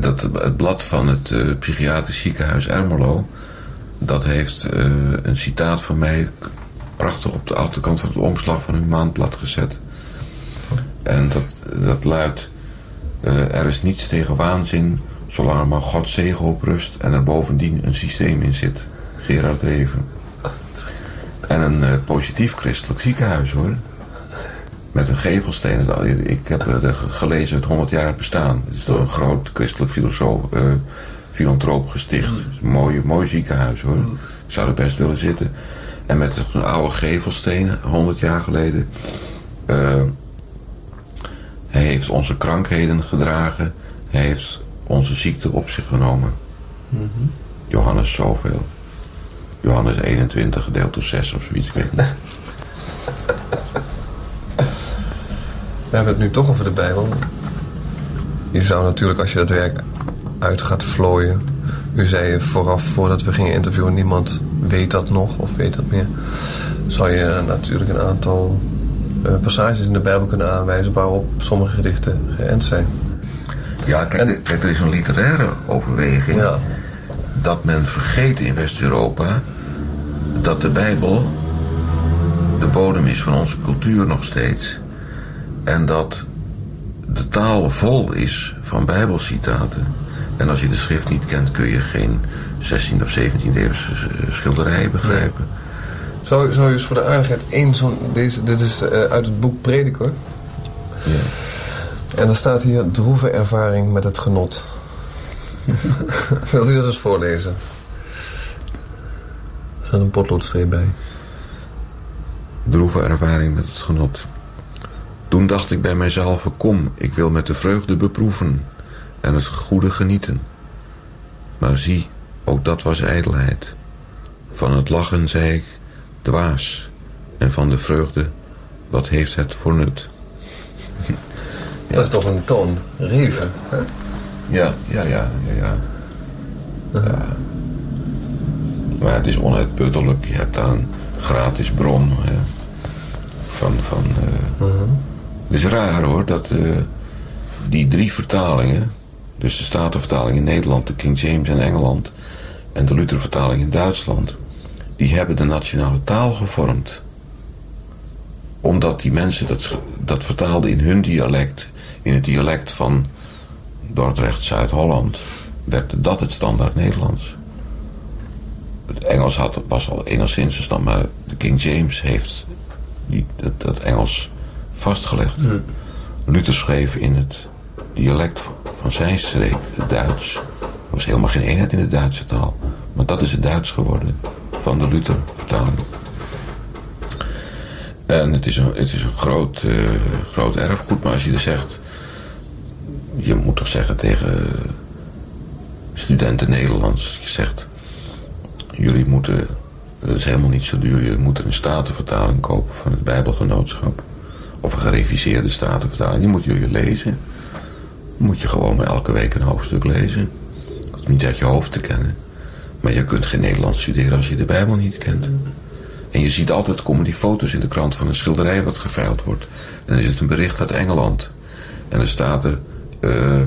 Speaker 5: dat, het blad van het uh, psychiatrisch ziekenhuis Ermelo... dat heeft uh, een citaat van mij prachtig op de achterkant van het omslag van hun maandblad gezet. En dat, dat luidt... Uh, er is niets tegen waanzin zolang er maar Gods zegen op rust... en er bovendien een systeem in zit. Gerard Reven. En een uh, positief christelijk ziekenhuis hoor. Met een gevelsteen. Ik heb gelezen het 100 jaar bestaan. Het is door een groot christelijk filosoof, filantroop gesticht. Een mooi, mooi ziekenhuis hoor. Ik zou er best willen zitten. En met een oude gevelsteen, 100 jaar geleden. hij heeft onze krankheden gedragen. Hij heeft onze ziekte op zich genomen. Mm -hmm. Johannes zoveel. Johannes 21 gedeeld door 6 of zoiets, ik weet niet.
Speaker 10: We hebben het nu toch over de Bijbel. Je zou natuurlijk, als je dat werk uit gaat vlooien... U zei vooraf, voordat we gingen interviewen... niemand weet dat nog of weet dat meer. Zou je natuurlijk een aantal uh, passages in de Bijbel kunnen aanwijzen... waarop sommige gedichten geënt zijn.
Speaker 5: Ja, kijk, en, kijk er is een literaire overweging...
Speaker 10: Ja.
Speaker 5: dat men vergeet in West-Europa... dat de Bijbel de bodem is van onze cultuur nog steeds... En dat de taal vol is van bijbelcitaten. En als je de schrift niet kent, kun je geen 16 of 17 eeuwse schilderij begrijpen.
Speaker 10: Zou, zou je eens voor de aardigheid één zo'n... Deze, dit is uh, uit het boek Prediker.
Speaker 5: Ja.
Speaker 10: En dan staat hier droeve ervaring met het genot. Wilt u dat eens voorlezen? Er staat een potloodstreep bij.
Speaker 5: Droeve ervaring met het genot. Toen dacht ik bij mijzelf, kom, ik wil met de vreugde beproeven en het goede genieten. Maar zie, ook dat was ijdelheid. Van het lachen zei ik, dwaas. En van de vreugde, wat heeft het voor nut?
Speaker 10: ja. Dat is toch een toon, reven. Hè?
Speaker 5: Ja, ja, ja, ja, ja. ja. Maar het is onuitputtelijk. Je hebt daar een gratis bron hè, van... van uh, uh -huh. Het is raar hoor, dat uh, die drie vertalingen... dus de Statenvertaling in Nederland, de King James in Engeland... en de Luthervertaling in Duitsland... die hebben de nationale taal gevormd. Omdat die mensen dat, dat vertaalden in hun dialect... in het dialect van Dordrecht, Zuid-Holland... werd dat het standaard Nederlands. Het Engels had, was al enigszins een stand, maar de King James heeft die, dat, dat Engels vastgelegd.
Speaker 10: Hmm.
Speaker 5: Luther schreef in het dialect van zijn streek, het Duits. Er was helemaal geen eenheid in de Duitse taal. Maar dat is het Duits geworden van de Luther-vertaling. En het is een, het is een groot, uh, groot erfgoed. Maar als je er zegt... Je moet toch zeggen tegen studenten Nederlands... Als je zegt... Jullie moeten... Dat is helemaal niet zo duur. Je moet een statenvertaling kopen van het Bijbelgenootschap of een gereviseerde statenvertaling, die moeten jullie lezen. Moet je gewoon maar elke week een hoofdstuk lezen. Dat is niet uit je hoofd te kennen. Maar je kunt geen Nederlands studeren als je de Bijbel niet kent. En je ziet altijd, komen die foto's in de krant van een schilderij wat geveild wordt. En dan is het een bericht uit Engeland. En dan staat er... Uh,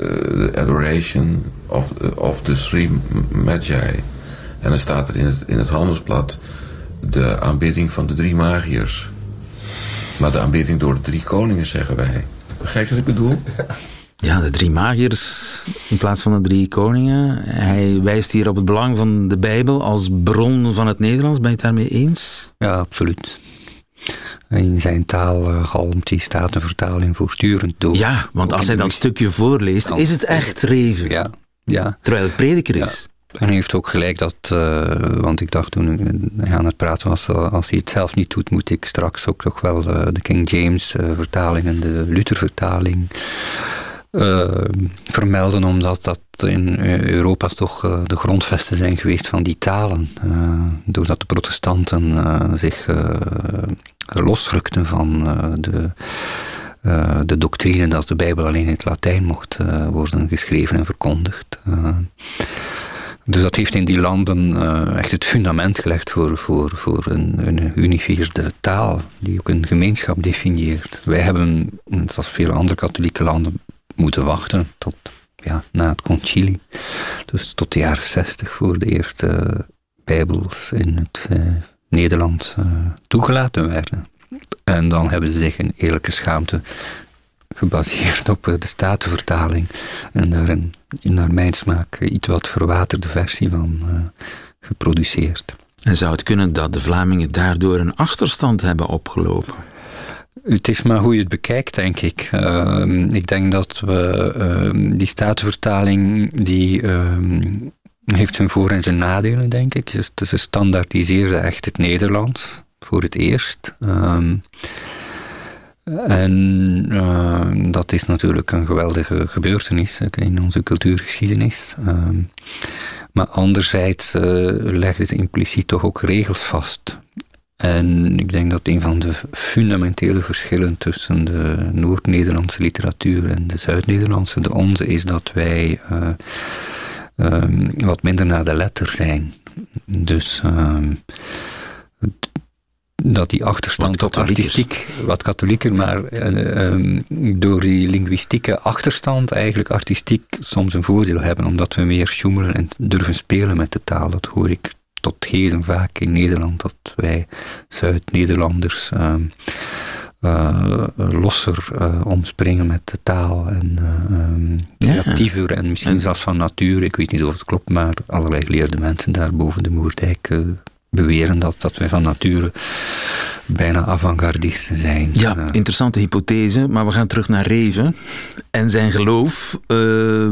Speaker 5: the adoration of, of the three magi. En dan staat er in het, in het handelsblad de aanbidding van de drie magiërs. Maar de aanbidding door de drie koningen, zeggen wij. Begrijp je wat ik bedoel?
Speaker 3: Ja, de drie magiërs in plaats van de drie koningen. Hij wijst hier op het belang van de Bijbel als bron van het Nederlands. Ben je het daarmee eens?
Speaker 4: Ja, absoluut. In zijn taal uh, galmt die statenvertaling voortdurend door.
Speaker 3: Ja, want als hij dat stukje voorleest, is het echt reven.
Speaker 4: Ja, ja.
Speaker 3: Terwijl het prediker is.
Speaker 4: En hij heeft ook gelijk dat, uh, want ik dacht toen hij aan het praten was, als hij het zelf niet doet, moet ik straks ook toch wel uh, de King James vertaling en de Luther vertaling vermelden, omdat dat in Europa toch de grondvesten zijn geweest van die talen. doordat de protestanten zich losrukten van de, de doctrine dat de Bijbel alleen in het Latijn mocht worden geschreven en verkondigd dus dat heeft in die landen uh, echt het fundament gelegd voor, voor, voor een, een unifierde taal, die ook een gemeenschap definieert. Wij hebben, zoals veel andere katholieke landen, moeten wachten tot ja, na het concili. Dus tot de jaren zestig voor de eerste bijbels in het uh, Nederlands uh, toegelaten werden. En dan hebben ze zich in eerlijke schaamte gebaseerd op de Statenvertaling. En daar een, naar mijn smaak, iets wat verwaterde versie van uh, geproduceerd.
Speaker 3: En zou het kunnen dat de Vlamingen daardoor een achterstand hebben opgelopen?
Speaker 4: Het is maar hoe je het bekijkt, denk ik. Uh, ik denk dat we uh, die statenvertaling, die uh, heeft zijn voor- en zijn nadelen, denk ik. Dus, ze standaardiseerde echt het Nederlands voor het eerst. Um, en uh, dat is natuurlijk een geweldige gebeurtenis in onze cultuurgeschiedenis. Uh, maar anderzijds uh, legde ze impliciet toch ook regels vast. En ik denk dat een van de fundamentele verschillen tussen de Noord-Nederlandse literatuur en de Zuid-Nederlandse, de onze, is dat wij um, wat minder naar de letter zijn. Dus ehm, dat die achterstand wat artistiek, wat katholieker, maar uh, door die linguïstieke achterstand eigenlijk artistiek soms een voordeel hebben, omdat we meer sjoemelen en durven spelen met de taal. Dat hoor ik tot gezen vaak in Nederland, dat wij Zuid-Nederlanders uh, uh, losser uh, omspringen met de taal en creatiever en misschien en, zelfs van nature. Ik weet niet of het klopt, maar allerlei geleerde mensen daar boven de Moerdijk beweren dat, dat wij van nature bijna avant-gardisten zijn.
Speaker 3: Ja, interessante hypothese, maar we gaan terug naar Reven en zijn geloof. Uh,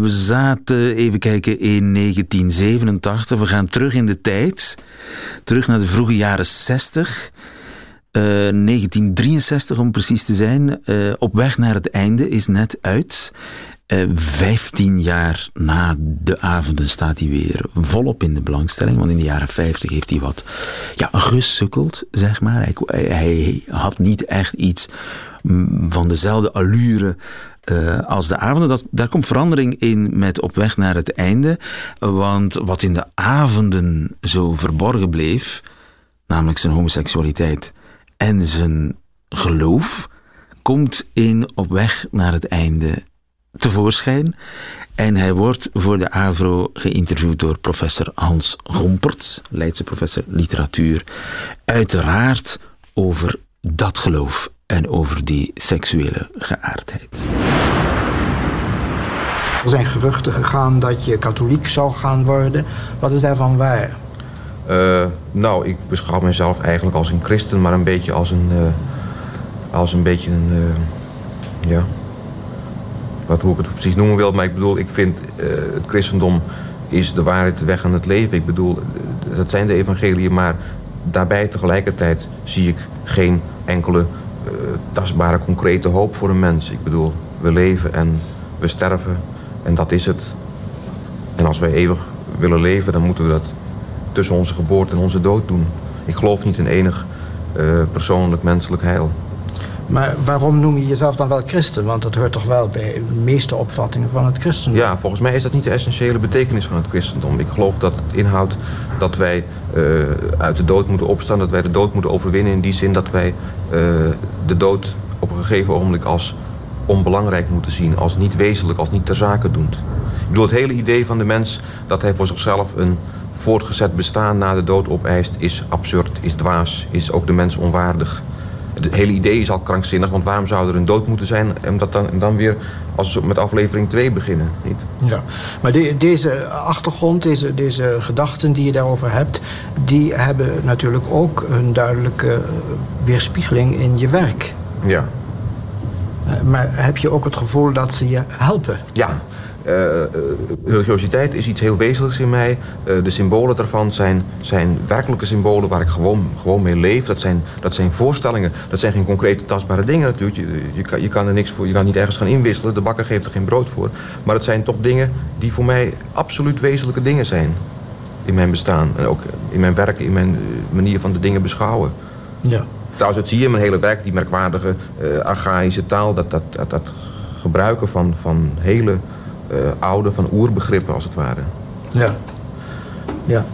Speaker 3: we zaten, even kijken, in 1987. We gaan terug in de tijd, terug naar de vroege jaren 60. Uh, 1963 om precies te zijn. Op weg naar het einde is net uit. Uh, 15 jaar na de avonden staat hij weer volop in de belangstelling. Want in de jaren 50 heeft hij wat ja, gesukkeld, zeg maar. Hij, had niet echt iets van dezelfde allure uh, als de avonden. Dat, daar komt verandering in met Op weg naar het einde. Want wat in de avonden zo verborgen bleef, namelijk zijn homoseksualiteit en zijn geloof, komt in Op weg naar het einde tevoorschijn. En hij wordt voor de AVRO geïnterviewd door professor Hans Gomperts, Leidse professor literatuur. Uiteraard over dat geloof en over die seksuele geaardheid.
Speaker 11: Er zijn geruchten gegaan dat je katholiek zou gaan worden. Wat is daarvan waar?
Speaker 5: Uh, nou, ik beschouw mezelf eigenlijk als een christen, maar een beetje als een, uh, als een beetje een, uh, ja, wat, hoe ik het precies noemen wil. Maar ik bedoel, ik vind het christendom is de waarheid, de weg aan het leven. Ik bedoel, dat zijn de evangeliën, maar daarbij tegelijkertijd zie ik geen enkele tastbare, concrete hoop voor een mens. Ik bedoel, we leven en we sterven en dat is het. En als wij eeuwig willen leven, dan moeten we dat tussen onze geboorte en onze dood doen. Ik geloof niet in enig persoonlijk menselijk heil.
Speaker 11: Maar waarom noem je jezelf dan wel christen? Want dat hoort toch wel bij de meeste opvattingen van het christendom?
Speaker 5: Ja, volgens mij is dat niet de essentiële betekenis van het christendom. Ik geloof dat het inhoudt dat wij uh, uit de dood moeten opstaan, dat wij de dood moeten overwinnen. In die zin dat wij uh, de dood op een gegeven ogenblik als onbelangrijk moeten zien, als niet wezenlijk, als niet ter zake doend. Ik bedoel, het hele idee van de mens dat hij voor zichzelf een voortgezet bestaan na de dood opeist, is absurd, is dwaas, is ook de mens onwaardig. Het hele idee is al krankzinnig, want waarom zou er een dood moeten zijn en dat dan, en dan weer als we met aflevering 2 beginnen? Niet?
Speaker 11: Ja, maar de, deze achtergrond, deze, deze gedachten die je daarover hebt, die hebben natuurlijk ook een duidelijke weerspiegeling in je werk.
Speaker 5: Ja.
Speaker 11: Maar heb je ook het gevoel dat ze je helpen?
Speaker 5: Ja, religiositeit is iets heel wezenlijks in mij. Uh, de symbolen daarvan zijn, zijn werkelijke symbolen waar ik gewoon, gewoon mee leef. Dat zijn, dat zijn voorstellingen. Dat zijn geen concrete tastbare dingen natuurlijk. Je, je, kan, je kan er niks voor, je kan niet ergens gaan inwisselen. De bakker geeft er geen brood voor. Maar het zijn toch dingen die voor mij absoluut wezenlijke dingen zijn. In mijn bestaan. En ook in mijn werk, in mijn manier van de dingen beschouwen.
Speaker 11: Ja.
Speaker 5: Trouwens, dat zie je in mijn hele werk, die merkwaardige uh, archaïsche taal. Dat, dat, dat, dat gebruiken van, van hele oude, van oerbegrippen als het ware.
Speaker 11: Ja. Ja.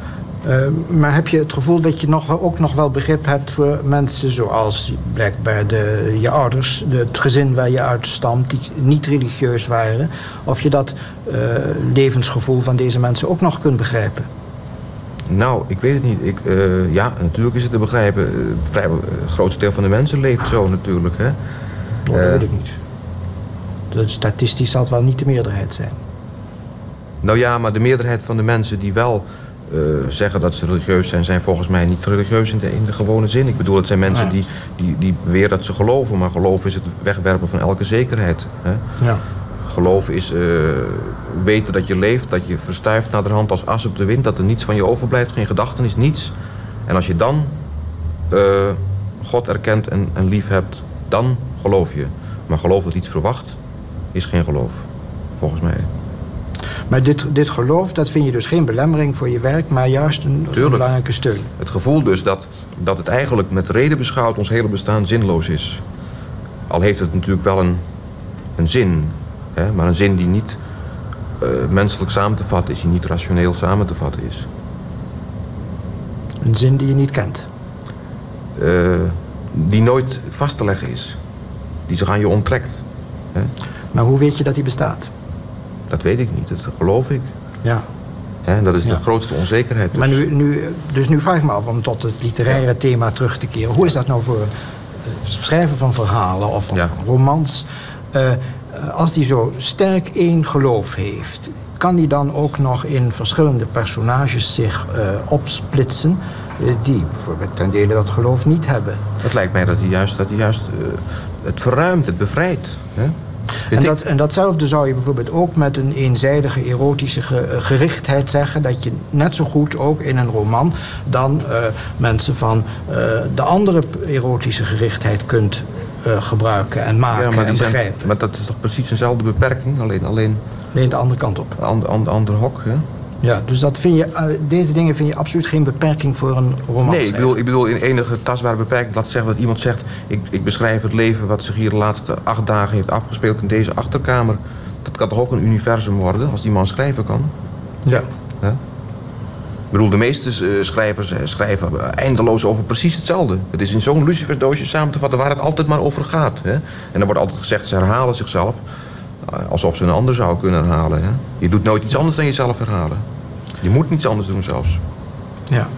Speaker 11: Uh, maar heb je het gevoel dat je nog, ook nog wel begrip hebt voor mensen zoals blijkbaar de, je ouders, de, het gezin waar je uit stamt, die niet religieus waren, of je dat uh, levensgevoel van deze mensen ook nog kunt begrijpen?
Speaker 5: Nou, ik weet het niet. Ik, uh, ja, natuurlijk is het te begrijpen. Vrij, het grootste deel van de mensen leeft zo natuurlijk. Hè?
Speaker 11: Oh, dat weet ik niet. Dat statistisch zal het wel niet de meerderheid zijn.
Speaker 5: Nou ja, maar de meerderheid van de mensen die wel uh, zeggen dat ze religieus zijn, zijn volgens mij niet religieus in de, in de gewone zin. Ik bedoel, het zijn mensen die, die, die beweren dat ze geloven, maar geloven is het wegwerpen van elke zekerheid. Hè?
Speaker 11: Ja.
Speaker 5: Geloven is uh, weten dat je leeft, dat je verstuift naar de hand als as op de wind, dat er niets van je overblijft, geen gedachten is, niets. En als je dan uh, God erkent en, en lief hebt, dan geloof je. Maar geloof dat iets verwacht, is geen geloof, volgens mij.
Speaker 11: Maar dit, dit geloof, dat vind je dus geen belemmering voor je werk, maar juist een, een belangrijke steun.
Speaker 5: Het gevoel dus dat, dat het eigenlijk met reden beschouwd ons hele bestaan zinloos is. Al heeft het natuurlijk wel een, een zin, hè, maar een zin die niet uh, menselijk samen te vatten is, die niet rationeel samen te vatten is.
Speaker 11: Een zin die je niet kent?
Speaker 5: Uh, die nooit vast te leggen is. Die zich aan je onttrekt. Hè?
Speaker 11: Maar hoe weet je dat die bestaat?
Speaker 5: Dat weet ik niet, dat geloof ik.
Speaker 11: Ja.
Speaker 5: He, dat is de grootste onzekerheid. Dus.
Speaker 11: Maar nu, nu, dus nu vraag ik me af om tot het literaire ja. thema terug te keren. Hoe is dat nou voor het schrijven van verhalen of van romans? Uh, als die zo sterk één geloof heeft, kan die dan ook nog in verschillende personages zich uh, opsplitsen uh, die bijvoorbeeld ten dele dat geloof niet hebben?
Speaker 5: Het lijkt mij dat hij juist, dat hij juist het verruimt, het bevrijdt. Hè?
Speaker 11: En, dat, en datzelfde zou je bijvoorbeeld ook met een eenzijdige erotische gerichtheid zeggen. Dat je net zo goed ook in een roman dan uh, mensen van uh, de andere erotische gerichtheid kunt uh, gebruiken en maken
Speaker 5: ja, maar
Speaker 11: en
Speaker 5: zijn,
Speaker 11: begrijpen.
Speaker 5: Maar dat is toch precies dezelfde beperking, alleen... alleen
Speaker 11: alleen de andere kant op.
Speaker 5: Ander, ander, ander hok, hè?
Speaker 11: Ja, dus dat vind je, uh, deze dingen vind je absoluut geen beperking voor een roman.
Speaker 5: Nee, ik bedoel, ik bedoel in enige tastbare beperking. Laat zeggen dat iemand zegt... Ik, ik beschrijf het leven wat zich hier de laatste acht dagen heeft afgespeeld in deze achterkamer. Dat kan toch ook een universum worden, als die man schrijven kan?
Speaker 11: Ja.
Speaker 5: Huh? Ik bedoel, de meeste uh, schrijvers uh, schrijven eindeloos over precies hetzelfde. Het is in zo'n lucifersdoosje samen te vatten waar het altijd maar over gaat. Hè? En er wordt altijd gezegd, ze herhalen zichzelf. Alsof ze een ander zou kunnen herhalen. Hè? Je doet nooit iets anders dan jezelf herhalen. Je moet niets anders doen zelfs.
Speaker 11: Ja,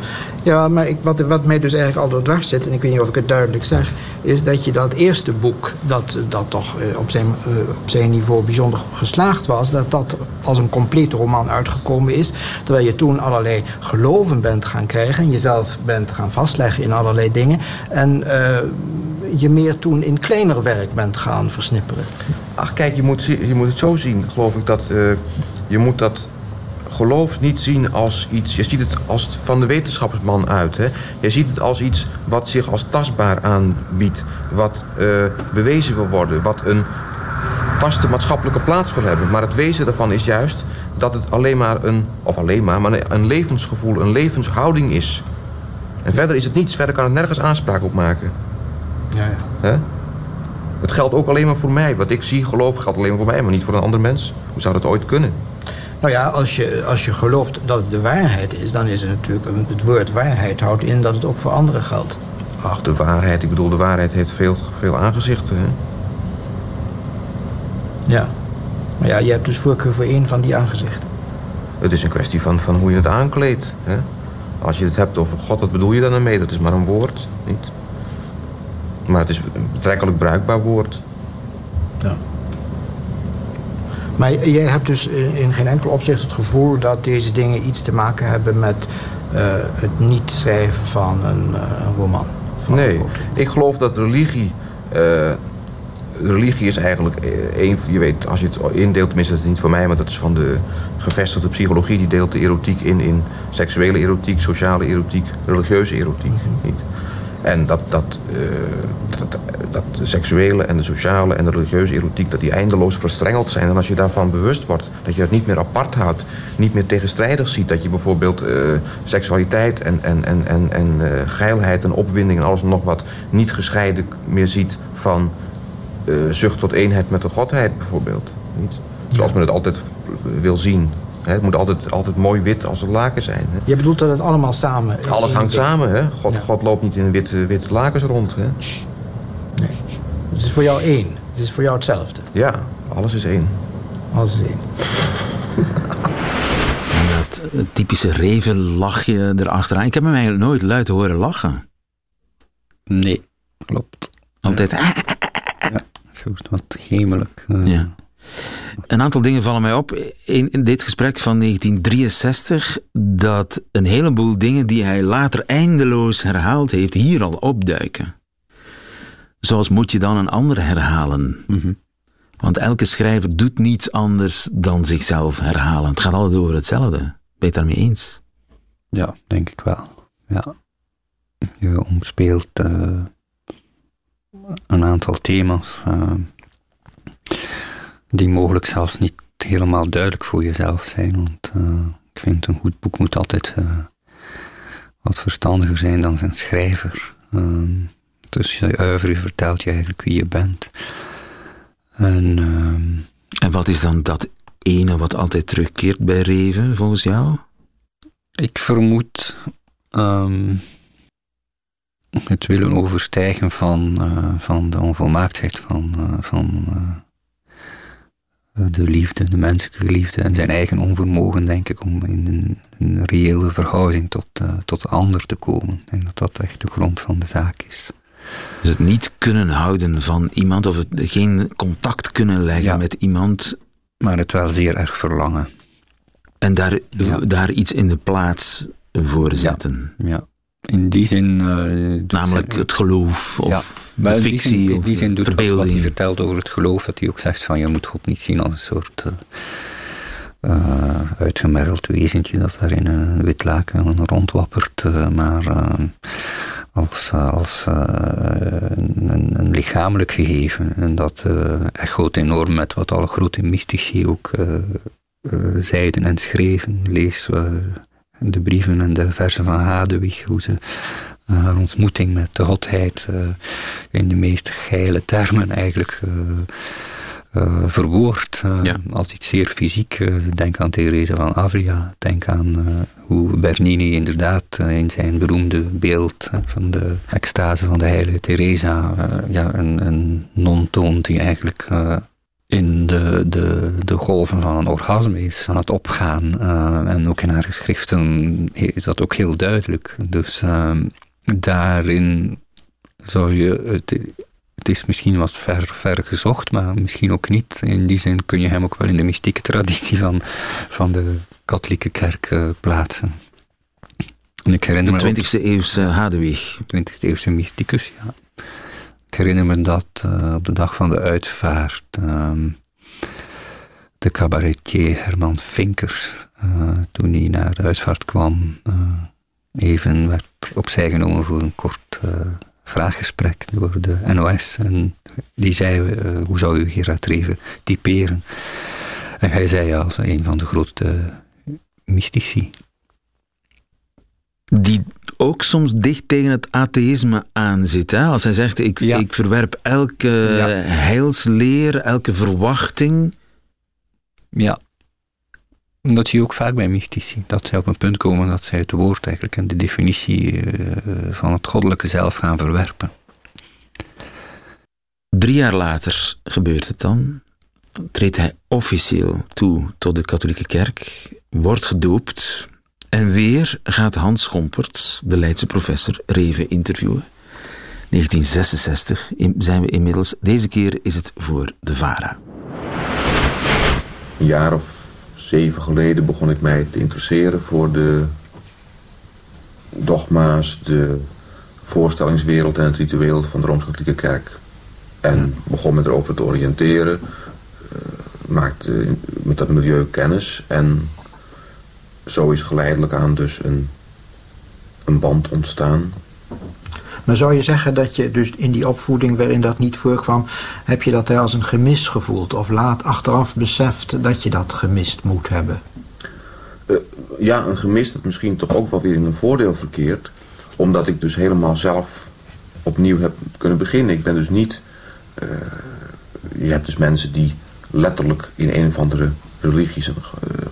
Speaker 11: ja maar ik, wat, wat mij dus eigenlijk al door dwars zit... en ik weet niet of ik het duidelijk zeg... is dat je dat eerste boek, dat, dat toch uh, op, zijn, uh, op zijn niveau bijzonder geslaagd was... dat dat als een complete roman uitgekomen is... terwijl je toen allerlei geloven bent gaan krijgen... en jezelf bent gaan vastleggen in allerlei dingen... en uh, je meer toen in kleiner werk bent gaan versnipperen.
Speaker 5: Ach kijk, je moet, je moet het zo zien, geloof ik, dat je moet dat geloof niet zien als iets... Je ziet het als van de wetenschapsman uit. Hè? Je ziet het als iets wat zich als tastbaar aanbiedt. Wat uh, bewezen wil worden. Wat een vaste maatschappelijke plaats wil hebben. Maar het wezen daarvan is juist dat het alleen maar een... Of alleen maar, maar een levensgevoel, een levenshouding is. En verder is het niets. Verder kan het nergens aanspraak op maken.
Speaker 11: Ja, ja.
Speaker 5: Hè? Het geldt ook alleen maar voor mij. Wat ik zie, geloof, geldt alleen maar voor mij, maar niet voor een ander mens. Hoe zou dat ooit kunnen?
Speaker 11: Nou ja, als je, als je gelooft dat het de waarheid is, dan is het natuurlijk... Het woord waarheid houdt in dat het ook voor anderen geldt.
Speaker 5: Ach, de waarheid. Ik bedoel, de waarheid heeft veel, veel aangezichten. Hè?
Speaker 11: Ja. Maar ja, je hebt dus voorkeur voor één van die aangezichten.
Speaker 5: Het is een kwestie van, van hoe je het aankleedt. Hè? Als je het hebt over God, wat bedoel je dan ermee? Dat is maar een woord, niet? Maar het is een betrekkelijk bruikbaar woord.
Speaker 11: Ja. Maar jij hebt dus in geen enkel opzicht het gevoel dat deze dingen iets te maken hebben met uh, het niet schrijven van een, uh, roman. Van
Speaker 5: nee, ik geloof dat religie. Uh, religie is eigenlijk een. Je weet, als je het indeelt, tenminste, dat is niet van mij, maar dat is van de gevestigde psychologie. Die deelt de erotiek in in seksuele erotiek, sociale erotiek, religieuze erotiek. Niet? En dat, dat, uh, dat, dat de seksuele en de sociale en de religieuze erotiek... dat die eindeloos verstrengeld zijn. En als je daarvan bewust wordt, dat je dat niet meer apart houdt... niet meer tegenstrijdig ziet. Dat je bijvoorbeeld uh, seksualiteit en, en, en, en, en uh, geilheid en opwinding... en alles en nog wat niet gescheiden meer ziet van zucht tot eenheid met de godheid bijvoorbeeld. Niet? Zoals men het altijd wil zien.
Speaker 12: Hè? Het moet altijd, altijd mooi wit als een laken zijn. Hè?
Speaker 11: Je bedoelt dat het allemaal samen...
Speaker 12: Alles hangt samen, hè? God, God loopt niet in witte, witte lakens rond, hè?
Speaker 11: Nee. Het is voor jou één. Het is voor jou hetzelfde.
Speaker 12: Ja, alles is één.
Speaker 11: Alles is één.
Speaker 3: dat typische revenlachje erachteraan. Ik heb hem eigenlijk nooit luid horen lachen.
Speaker 4: Nee, klopt.
Speaker 3: Altijd...
Speaker 4: Ja, ja soort wat gemelijk. Uh.
Speaker 3: Ja. Een aantal dingen vallen mij op in, in, dit gesprek van 1963, dat een heleboel dingen die hij later eindeloos herhaald heeft, hier al opduiken. Zoals moet je dan een ander herhalen?
Speaker 4: Mm -hmm.
Speaker 3: Want elke schrijver doet niets anders dan zichzelf herhalen. Het gaat altijd over hetzelfde. Ben je het daarmee eens?
Speaker 4: Ja, denk ik wel. Ja. Je omspeelt uh, een aantal thema's uh, die mogelijk zelfs niet helemaal duidelijk voor jezelf zijn. Want uh, ik vind een goed boek moet altijd wat verstandiger zijn dan zijn schrijver. dus je uiver vertelt je eigenlijk wie je bent. En,
Speaker 3: en wat is dan dat ene wat altijd terugkeert bij Reven, volgens jou?
Speaker 4: Ik vermoed um, het willen overstijgen van, uh, van de onvolmaaktheid van, van de liefde, de menselijke liefde en zijn eigen onvermogen, denk ik, om in een, een reële verhouding tot, tot de ander te komen. Ik denk dat dat echt de grond van de zaak is.
Speaker 3: Dus het niet kunnen houden van iemand of het, geen contact kunnen leggen ja. met iemand.
Speaker 4: Maar het wel zeer erg verlangen.
Speaker 3: En daar, ja. daar iets in de plaats voor zetten.
Speaker 4: Ja, ja. In die zin. Uh,
Speaker 3: Namelijk het geloof of ja, fictie.
Speaker 4: In die zin, in die zin doet
Speaker 3: verbeelding.
Speaker 4: wat hij vertelt over het geloof, dat hij ook zegt van je moet God niet zien als een soort. Uh, uh, uitgemergeld wezentje dat daar in een wit laken rondwappert, maar als, als een, een, lichamelijk gegeven. En dat echoot enorm met wat alle grote mystici ook zeiden en schreven. Lees de brieven en de versen van Hadewig, hoe ze haar ontmoeting met de godheid in de meest geile termen eigenlijk uh, verwoord ja. als iets zeer fysiek. Denk aan Therese van Avila. Denk aan hoe Bernini inderdaad in zijn beroemde beeld van de extase van de heilige Teresa ja, een, een non toont die eigenlijk in de, de, de golven van een orgasme is aan het opgaan. en ook in haar geschriften is dat ook heel duidelijk. Dus daarin zou je het het is misschien wat ver, ver gezocht, maar misschien ook niet. In die zin kun je hem ook wel in de mystieke traditie van, van de katholieke kerk uh, plaatsen.
Speaker 3: En ik herinner de 20e eeuwse Hadewig.
Speaker 4: 20e eeuwse mysticus, ja. Ik herinner me dat uh, op de dag van de uitvaart uh, de cabaretier Herman Vinkers, uh, toen hij naar de uitvaart kwam, even werd opzij genomen voor een kort vraaggesprek door de NOS. En die zei, hoe zou u Gerard Reven typeren? En hij zei als een van de grootste mystici.
Speaker 3: Die ook soms dicht tegen het atheïsme aanzit. Hè? Als hij zegt, ik, ja. ik verwerp elke ja. heilsleer, elke verwachting.
Speaker 4: Ja, dat zie je ook vaak bij mystici. Dat zij op een punt komen dat zij het woord eigenlijk en de definitie uh, van het goddelijke zelf gaan verwerpen.
Speaker 3: Drie jaar later gebeurt het dan. Treedt hij officieel toe tot de katholieke kerk, wordt gedoopt en weer gaat Hans Schomperts, de Leidse professor, Reven interviewen. 1966 zijn we inmiddels. Deze keer is het voor de VARA.
Speaker 8: Een jaar of zeven geleden begon ik mij te interesseren voor de dogma's, de voorstellingswereld en het ritueel van de Rooms-Katholieke Kerk. En begon me erover te oriënteren, uh, maakte met dat milieu kennis en zo is geleidelijk aan dus een, een band ontstaan
Speaker 11: maar zou je zeggen dat je dus in die opvoeding waarin dat niet voorkwam, heb je dat als een gemis gevoeld? Of laat achteraf beseft dat je dat gemist moet hebben?
Speaker 8: Uh, ja, een gemis dat misschien toch ook wel weer in een voordeel verkeert. Omdat ik dus helemaal zelf opnieuw heb kunnen beginnen. Ik ben dus niet... Uh, je hebt dus mensen die letterlijk in een of andere religie zijn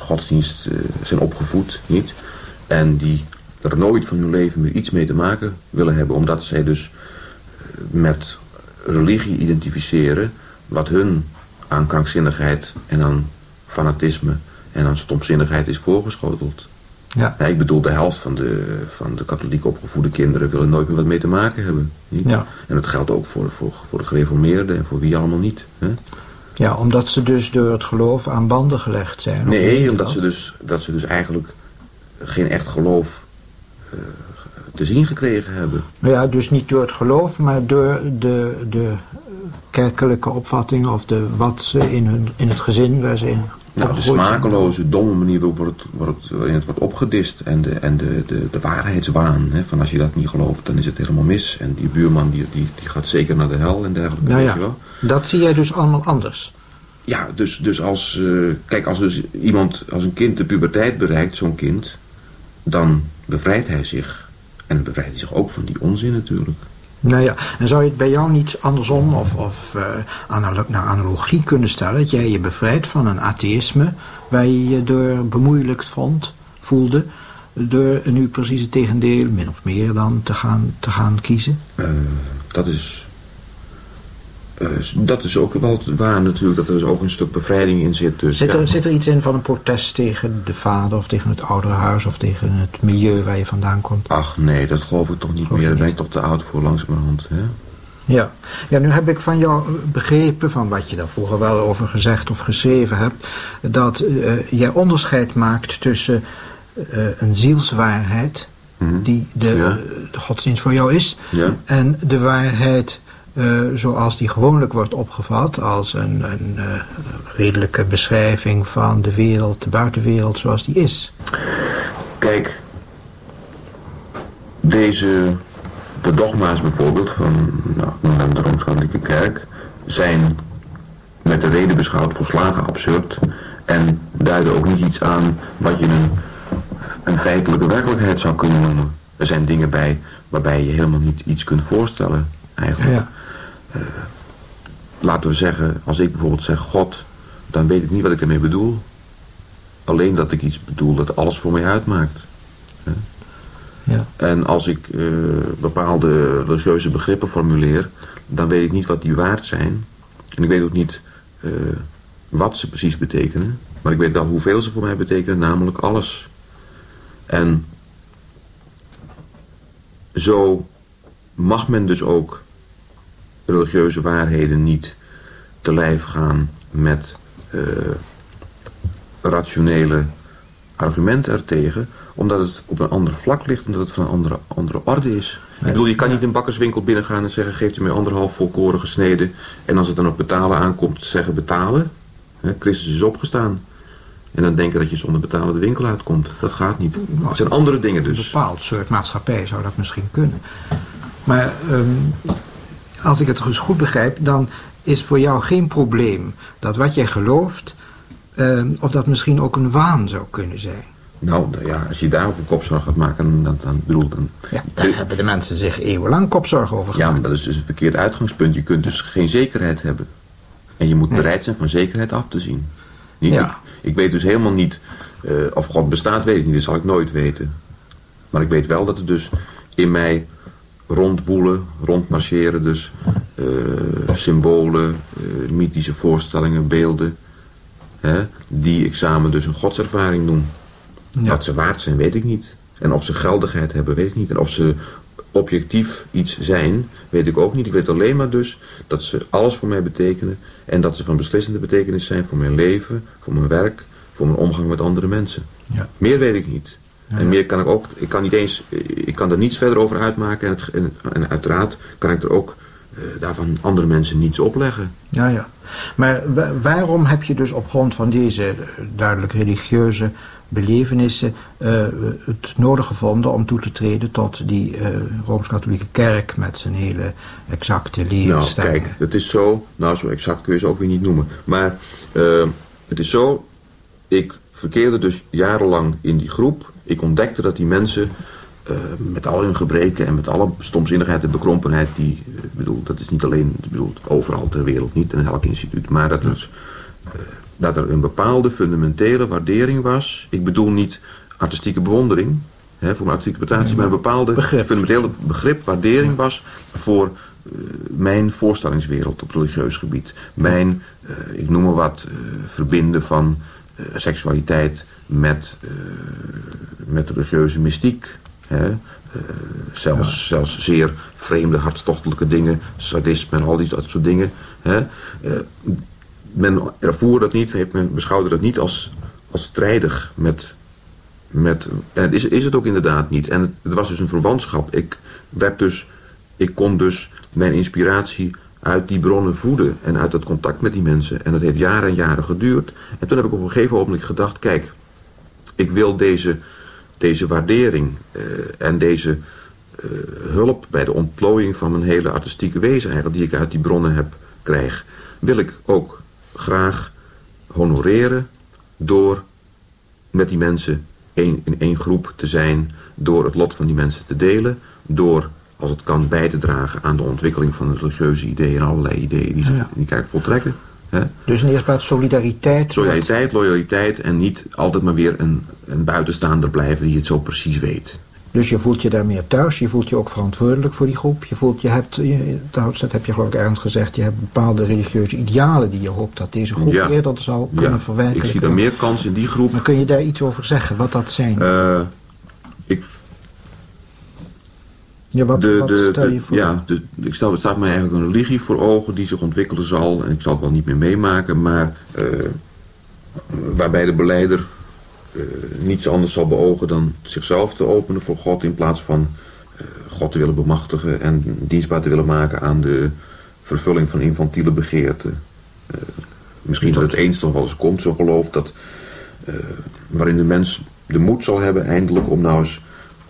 Speaker 5: godsdienst eh, zijn opgevoed, niet? En die er nooit van hun leven meer iets mee te maken willen hebben, omdat zij dus eh, met religie identificeren wat hun aan krankzinnigheid en aan fanatisme en aan stomzinnigheid is voorgeschoteld.
Speaker 11: Ja.
Speaker 5: ik bedoel, de helft van de, van de katholiek opgevoede kinderen willen nooit meer wat mee te maken hebben. Niet?
Speaker 11: Ja.
Speaker 5: En dat geldt ook voor, voor, voor de gereformeerden en voor wie allemaal niet. Hè?
Speaker 11: Ja, omdat ze dus door het geloof aan banden gelegd zijn.
Speaker 5: Nee, omdat
Speaker 11: dat?
Speaker 5: ze, dus, dat ze dus eigenlijk geen echt geloof eh, te zien gekregen hebben.
Speaker 11: Nou ja, dus niet door het geloof, maar door de, de kerkelijke opvatting of de, wat ze in, hun, in het gezin waar ze in
Speaker 5: Nou, de smakeloze, domme manier waarop het, het, waarin het wordt opgedist. En de, en de, de, de waarheidswaan. Hè, van als je dat niet gelooft, dan is het helemaal mis. En die buurman die, die, die gaat zeker naar de hel en dergelijke.
Speaker 11: Nou
Speaker 5: weet
Speaker 11: ja,
Speaker 5: je wel.
Speaker 11: dat zie jij dus allemaal anders.
Speaker 5: Ja, dus, dus als, eh, kijk, als dus iemand, als een kind de puberteit bereikt, zo'n kind, dan bevrijdt hij zich. En dan bevrijdt hij zich ook van die onzin natuurlijk.
Speaker 11: Nou ja, en zou je het bij jou niet andersom of, of eh, analo- naar analogie kunnen stellen? Dat jij je bevrijdt van een atheïsme waar je je door bemoeilijkt vond, voelde, door nu precies het tegendeel, min of meer dan, te gaan, te gaan kiezen?
Speaker 5: Eh, dat is. Eh, dat is ook wel waar natuurlijk, dat er ook een stuk bevrijding in zit. Dus,
Speaker 11: Zit
Speaker 5: ja.
Speaker 11: er, zit er iets in van een protest tegen de vader of tegen het ouderenhuis of tegen het milieu waar je vandaan komt?
Speaker 5: Ach nee, dat geloof ik toch niet meer. Daar ben ik toch te oud voor langzamerhand. Hè?
Speaker 11: Ja. ja, nu heb ik van jou begrepen, van wat je daar vroeger wel over gezegd of geschreven hebt, dat eh, jij onderscheid maakt tussen eh, een zielswaarheid, die de, de godsdienst voor jou is,
Speaker 5: Ja.
Speaker 11: en de waarheid eh, zoals die gewoonlijk wordt opgevat, als een, een eh, redelijke beschrijving van de wereld, de buitenwereld zoals die is.
Speaker 5: Kijk, deze, de dogma's bijvoorbeeld van nou, de Rooms-Katholieke Kerk, zijn met de reden beschouwd volslagen absurd en duiden ook niet iets aan wat je een, een feitelijke werkelijkheid zou kunnen noemen. Er zijn dingen bij waarbij je helemaal niet iets kunt voorstellen, eigenlijk.
Speaker 11: Ja.
Speaker 5: Eh, laten we zeggen, als ik bijvoorbeeld zeg God, dan weet ik niet wat ik ermee bedoel. Alleen dat ik iets bedoel dat alles voor mij uitmaakt. Hè?
Speaker 11: Ja.
Speaker 5: En als ik eh, bepaalde religieuze begrippen formuleer, dan weet ik niet wat die waard zijn. En ik weet ook niet eh, wat ze precies betekenen. Maar ik weet wel hoeveel ze voor mij betekenen, namelijk alles. En zo mag men dus ook religieuze waarheden niet te lijf gaan met eh, rationele argumenten ertegen, omdat het op een ander vlak ligt, omdat het van een andere, andere orde is. Ik bedoel, je kan niet een bakkerswinkel binnengaan en zeggen, geeft u mij anderhalf volkoren gesneden, en als het dan op betalen aankomt, zeggen betalen. Hè, Christus is opgestaan. En dan denken dat je zonder betalen de winkel uitkomt. Dat gaat niet. Het zijn andere dingen dus.
Speaker 11: Een bepaald soort maatschappij zou dat misschien kunnen. Maar ehm, als ik het dus goed begrijp, dan is voor jou geen probleem dat wat jij gelooft, ehm, of dat misschien ook een waan zou kunnen zijn.
Speaker 5: Nou, nou ja, als je daarover kopzorg gaat maken, dan, dan bedoel dan...
Speaker 11: Ja, daar hebben de mensen zich eeuwenlang kopzorg over
Speaker 5: Ja, maar dat is dus een verkeerd uitgangspunt. Je kunt dus geen zekerheid hebben. En je moet bereid zijn van zekerheid af te zien. Niet,
Speaker 11: Ja.
Speaker 5: ik, ik weet dus helemaal niet eh, of God bestaat, weet ik niet. Dat zal ik nooit weten. Maar ik weet wel dat er dus in mij rondwoelen, rondmarcheren, dus eh, symbolen, eh, mythische voorstellingen, beelden, hè, die ik samen dus een godservaring noem. Wat ze waard zijn, weet ik niet. En of ze geldigheid hebben, weet ik niet. En of ze objectief iets zijn, weet ik ook niet. Ik weet alleen maar dus dat ze alles voor mij betekenen. En dat ze van beslissende betekenis zijn voor mijn leven, voor mijn werk, voor mijn omgang met andere mensen.
Speaker 11: Ja.
Speaker 5: Meer weet ik niet. En meer kan ik ook, ik kan niet eens, ik kan er niets verder over uitmaken. En, het, en, en uiteraard kan ik er ook eh, daarvan andere mensen niets opleggen.
Speaker 11: Ja, ja. Maar wa- waarom heb je dus op grond van deze duidelijk religieuze belevenissen eh, het nodig gevonden om toe te treden tot die eh, Rooms-Katholieke Kerk met zijn hele exacte
Speaker 5: Nou,
Speaker 11: leerstellingen?
Speaker 5: kijk, het is zo, nou zo exact kun je ze ook weer niet noemen. Maar het is zo, ik verkeerde dus jarenlang in die groep. Ik ontdekte dat die mensen eh, met al hun gebreken en met alle stomzinnigheid en bekrompenheid, die, eh, bedoel, dat is niet alleen, bedoel, overal ter wereld niet, in elk instituut, maar dat eh, dat er een bepaalde fundamentele waardering was. Ik bedoel niet artistieke bewondering hè, voor mijn artistieke interpretatie, maar een bepaalde
Speaker 11: Begrip.
Speaker 5: fundamentele begrip, waardering was voor mijn voorstellingswereld op religieus gebied. Mijn, ik noem maar wat, verbinden van seksualiteit met, eh, met religieuze mystiek. Hè? Eh, zelfs, zelfs zeer vreemde, hartstochtelijke dingen, sadisme en al die dat soort dingen. Hè? Eh, men ervoer dat niet, heeft men beschouwde dat niet als, als strijdig met, met en het is, is het ook inderdaad niet. En het, het was dus een verwantschap. Ik, werd dus, ik kon dus mijn inspiratie uit die bronnen voeden en uit dat contact met die mensen. En dat heeft jaren en jaren geduurd. En toen heb ik op een gegeven moment gedacht, kijk, ik wil deze, deze waardering eh, en deze eh, hulp bij de ontplooiing van mijn hele artistieke wezen eigenlijk, die ik uit die bronnen heb, krijg, wil ik ook graag honoreren door met die mensen in één groep te zijn, door het lot van die mensen te delen, door, als het kan, bij te dragen aan de ontwikkeling van de religieuze ideeën en allerlei ideeën die zich in die kerk voltrekken. Hè?
Speaker 11: Dus in de eerste plaats solidariteit.
Speaker 5: Solidariteit, loyaliteit en niet altijd maar weer een, een buitenstaander blijven die het zo precies weet.
Speaker 11: Dus je voelt je daar meer thuis, je voelt je ook verantwoordelijk voor die groep. Je voelt, je hebt, je, dat heb je geloof ik ergens gezegd, je hebt bepaalde religieuze idealen die je hoopt dat deze groep
Speaker 5: Ja.
Speaker 11: eerder zal kunnen
Speaker 5: Ja,
Speaker 11: verwerkelijken.
Speaker 5: ik zie daar meer kans in die groep.
Speaker 11: Maar kun je daar iets over zeggen, wat dat zijn?
Speaker 5: Eh, ik,
Speaker 11: ja, wat,
Speaker 5: de,
Speaker 11: wat
Speaker 5: de,
Speaker 11: stel je voor?
Speaker 5: Ja, de, ik stel, er staat mij eigenlijk een religie voor ogen die zich ontwikkelen zal. En ik zal het wel niet meer meemaken, maar eh, waarbij de beleider eh, niets anders zal beogen dan zichzelf te openen voor God in plaats van eh, God te willen bemachtigen en dienstbaar te willen maken aan de vervulling van infantiele begeerten. Misschien dat het eens nog wel eens komt, zo geloof dat waarin de mens de moed zal hebben eindelijk om nou eens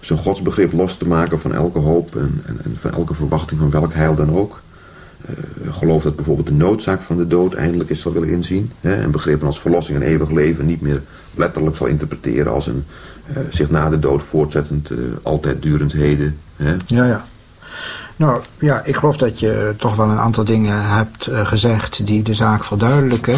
Speaker 5: zijn godsbegrip los te maken van elke hoop en, en, en van elke verwachting van welk heil dan ook. Eh, geloof dat bijvoorbeeld de noodzaak van de dood eindelijk eens zal willen inzien. Hè, en begrippen als verlossing en eeuwig leven niet meer letterlijk zal interpreteren als een eh, zich na de dood voortzettend, eh, altijd durend heden. Hè.
Speaker 11: Ja, ja. Nou ja, ik geloof dat je toch wel een aantal dingen hebt gezegd die de zaak verduidelijken.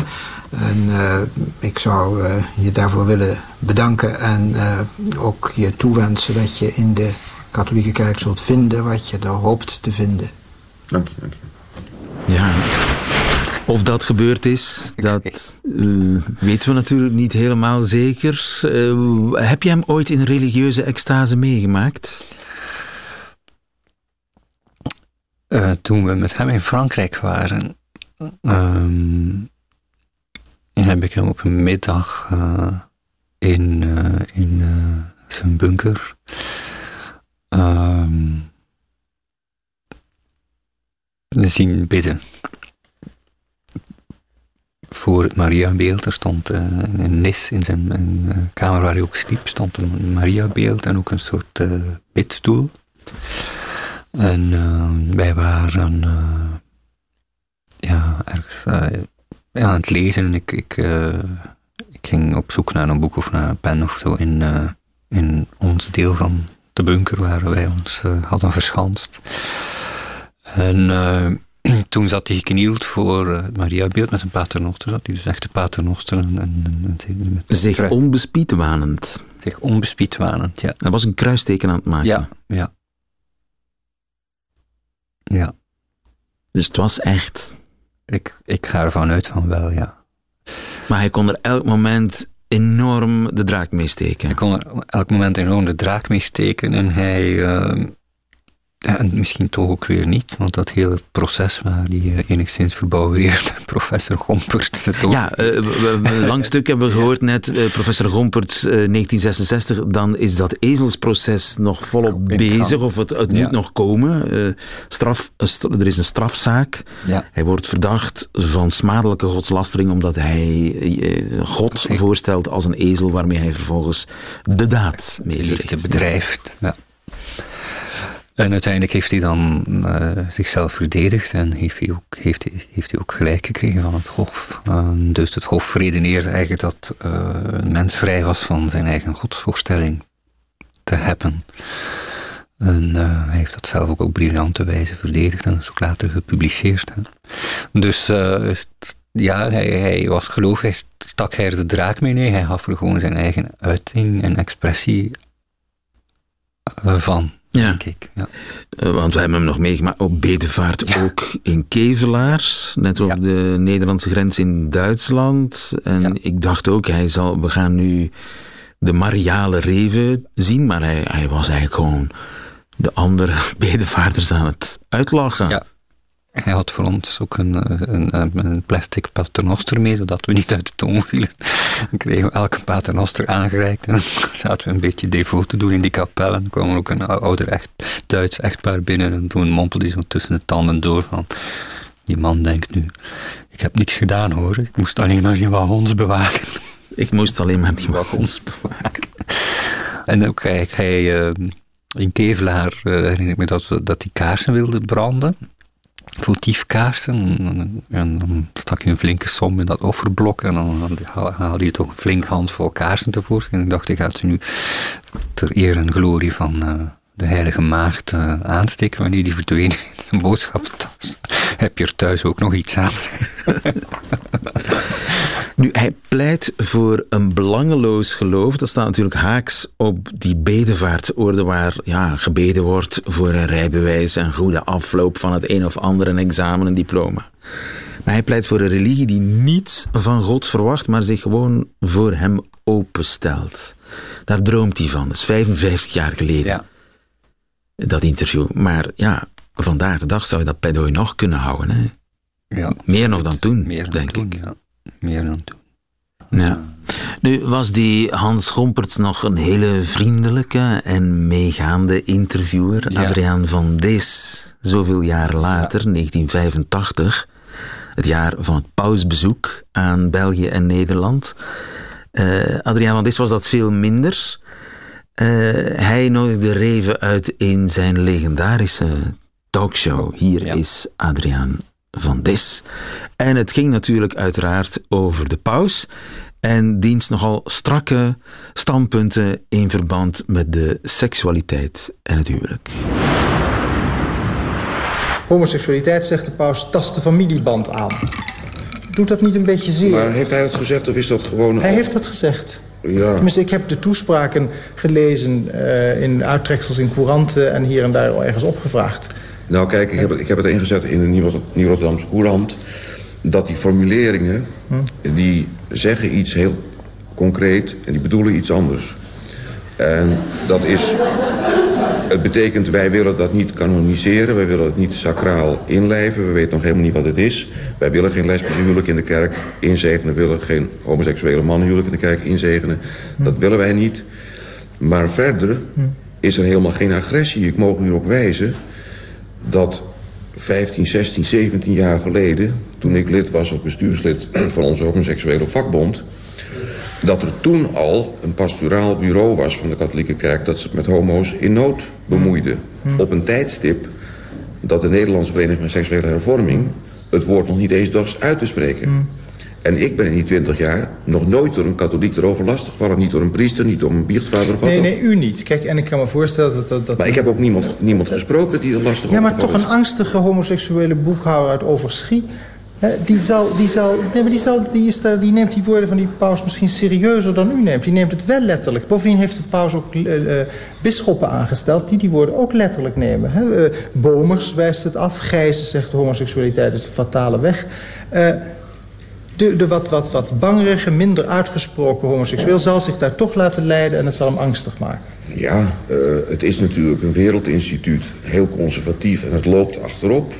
Speaker 11: En eh, ik zou eh, je daarvoor willen bedanken en eh, ook je toewensen dat je in de katholieke kerk zult vinden wat je er hoopt te vinden.
Speaker 5: Dank je, dank je.
Speaker 3: Ja, of dat gebeurd is, dat eh, weten we natuurlijk niet helemaal zeker. Eh, heb je hem ooit in religieuze extase meegemaakt?
Speaker 4: Eh, toen we met hem in Frankrijk waren, heb ik hem op een middag eh, in, eh, in eh, zijn bunker ehm, zien bidden. Voor het Mariabeeld, er stond een nis in zijn kamer waar hij ook sliep, stond een Mariabeeld en ook een soort bidstoel. En wij waren ja, ergens aan het lezen en ik, ik, eh, ik ging op zoek naar een boek of naar een pen of zo in, eh, in ons deel van de bunker waar wij ons eh, hadden verschanst. En toen zat hij geknield voor het Mariabeeld met een paternoster. Zat hij dus echt de paternoster. En, en, en, en-
Speaker 3: Zich
Speaker 4: kruis-
Speaker 3: onbespied wanend.
Speaker 4: Zich onbespied wanend, ja.
Speaker 3: Hij was een kruisteken aan het maken.
Speaker 4: Ja, ja. Ja.
Speaker 3: Dus het was echt.
Speaker 4: Ik, ik ga ervan uit van wel, ja.
Speaker 3: Maar hij kon er elk moment enorm de draak mee steken.
Speaker 4: Hij kon er elk moment enorm de draak mee steken en hij... eh, ja, en misschien toch ook weer niet, want dat hele proces waar die eh, enigszins verbouwereerde professor Gompert zit ook.
Speaker 3: Ja, eh, we- we- een lang stuk hebben we gehoord net, eh, professor Gompert, eh, 1966. Dan is dat ezelsproces nog volop bezig, of het, het
Speaker 4: Ja.
Speaker 3: moet nog komen. Eh, straf, er is een strafzaak.
Speaker 4: Ja.
Speaker 3: Hij wordt verdacht van smadelijke godslastering, omdat hij eh, God voorstelt als een ezel waarmee hij vervolgens de daad mee
Speaker 4: bedrijft. Ja. En uiteindelijk heeft hij dan eh, zichzelf verdedigd en heeft hij, ook, heeft, hij, heeft hij ook gelijk gekregen van het Hof. Eh, dus het Hof redeneerde eigenlijk dat eh, een mens vrij was van zijn eigen godsvoorstelling te hebben. En eh, hij heeft dat zelf ook op briljante wijze verdedigd en is ook later gepubliceerd. Dus ja, hij, was geloof, hij stak er de draak mee nee, Hij gaf er gewoon zijn eigen uiting en expressie van.
Speaker 3: Ja.
Speaker 4: Denk ik. Ja.
Speaker 3: Eh, Want we hebben hem nog meegemaakt op Bedevaart, ook in Kevelaar, net op de Nederlandse grens in Duitsland. En ik dacht ook, hij zal, we gaan nu de Mariale Reven zien, maar hij, hij was eigenlijk gewoon de andere bedevaarders aan het uitlachen.
Speaker 4: Ja. Hij had voor ons ook een, een, een plastic paternoster mee, zodat we niet uit de toon vielen. Dan kregen we elke paternoster aangereikt en dan zaten we een beetje devoot te doen in die kapel. En dan kwam er ook een ouder echt, Duits echtpaar binnen en toen mompelde hij zo tussen de tanden door van... Die man denkt nu, ik heb niks gedaan hoor, ik moest alleen maar die wagons bewaken.
Speaker 3: Ik moest alleen maar die wagons bewaken.
Speaker 4: En ook hij, hij uh, in Kevelaar uh, herinner ik me dat, dat die kaarsen wilden branden votiefkaarsen. En dan stak je een flinke som in dat offerblok en dan haalde je toch een flink handvol kaarsen tevoorschijn. En ik dacht, ik ga ze nu ter eer en glorie van uh, de heilige maagd uh, aansteken. Wanneer die verdwenen in zijn heb je er thuis ook nog iets aan.
Speaker 3: Pleit voor een belangeloos geloof. Dat staat natuurlijk haaks op die bedevaartorde waar ja, gebeden wordt voor een rijbewijs en goede afloop van het een of andere examen en diploma. Maar hij pleit voor een religie die niets van God verwacht, maar zich gewoon voor hem openstelt. Daar droomt hij van. Dat is 55 jaar geleden.
Speaker 4: Ja.
Speaker 3: Dat interview. Maar ja, vandaag de dag zou je dat pleidooi nog kunnen houden. Hè?
Speaker 4: Ja.
Speaker 3: Meer nog dan toen,
Speaker 4: Meer dan
Speaker 3: denk
Speaker 4: toen,
Speaker 3: ik.
Speaker 4: ja. Meer dan toen.
Speaker 3: Ja. Nu was die Hans Schomperts nog een hele vriendelijke en meegaande interviewer.
Speaker 4: Ja.
Speaker 3: Adriaan van Dis, zoveel jaar later, 1985, het jaar van het pausbezoek aan België en Nederland. Eh, Adriaan van Dis was dat veel minder. Eh, hij nodigde Reven uit in zijn legendarische talkshow. Hier is Adriaan van Dis. En het ging natuurlijk uiteraard over de paus en diens nogal strakke standpunten in verband met de seksualiteit en het huwelijk.
Speaker 11: Homoseksualiteit, zegt de paus, tast de familieband aan. Doet dat niet een beetje zeer?
Speaker 5: Maar heeft hij dat gezegd of is dat gewoon...
Speaker 11: Hij heeft dat gezegd.
Speaker 5: Ja.
Speaker 11: Tenminste, ik heb de toespraken gelezen uh, in uittreksels in couranten en hier en daar ergens opgevraagd.
Speaker 5: Nou kijk, ik heb het, ik heb het ingezet in de Nieuw- Nieuw-Rotterdamse Courant... dat die formuleringen, die zeggen iets heel concreet... en die bedoelen iets anders. En dat is... Het betekent, wij willen dat niet kanoniseren. Wij willen het niet sacraal inlijven. We weten nog helemaal niet wat het is. Wij willen geen lesbische huwelijk in de kerk inzegenen. We willen geen homoseksuele mannenhuwelijk in de kerk inzegenen. Dat willen wij niet. Maar verder is er helemaal geen agressie. Ik mogen u op wijzen dat 15, 16, 17 jaar geleden... toen ik lid was als bestuurslid van onze homoseksuele vakbond... dat er toen al een pastoraal bureau was van de katholieke kerk... dat zich met homo's in nood bemoeide. Op een tijdstip dat de Nederlandse Vereniging van Seksuele Hervorming... het woord nog niet eens dorst uit te spreken. En ik ben in die 20 jaar nog nooit door een katholiek erover lastiggevallen. Niet door een priester, niet door een biechtvader of wat
Speaker 11: Nee, nee, u niet. Kijk, en ik kan me voorstellen dat... dat, dat
Speaker 5: Maar ik heb ook niemand, niemand gesproken die er lastig
Speaker 11: Ja, maar toch een angstige homoseksuele boekhouder uit Overschie... Hè, die, zal, die, zal, nee, maar die, zal, die, is daar, die neemt die woorden van die paus misschien serieuzer dan u neemt. Die neemt het wel letterlijk. Bovendien heeft de paus ook uh, uh, bisschoppen aangesteld... die die woorden ook letterlijk nemen. Hè. Uh, Bomers wijst het af. Gijzen zegt homoseksualiteit is de fatale weg. De, wat, wat, wat bangerige, minder uitgesproken homoseksueel... zal zich daar toch laten leiden en het zal hem angstig maken.
Speaker 5: Ja, uh, het is natuurlijk een wereldinstituut, heel conservatief en het loopt achterop.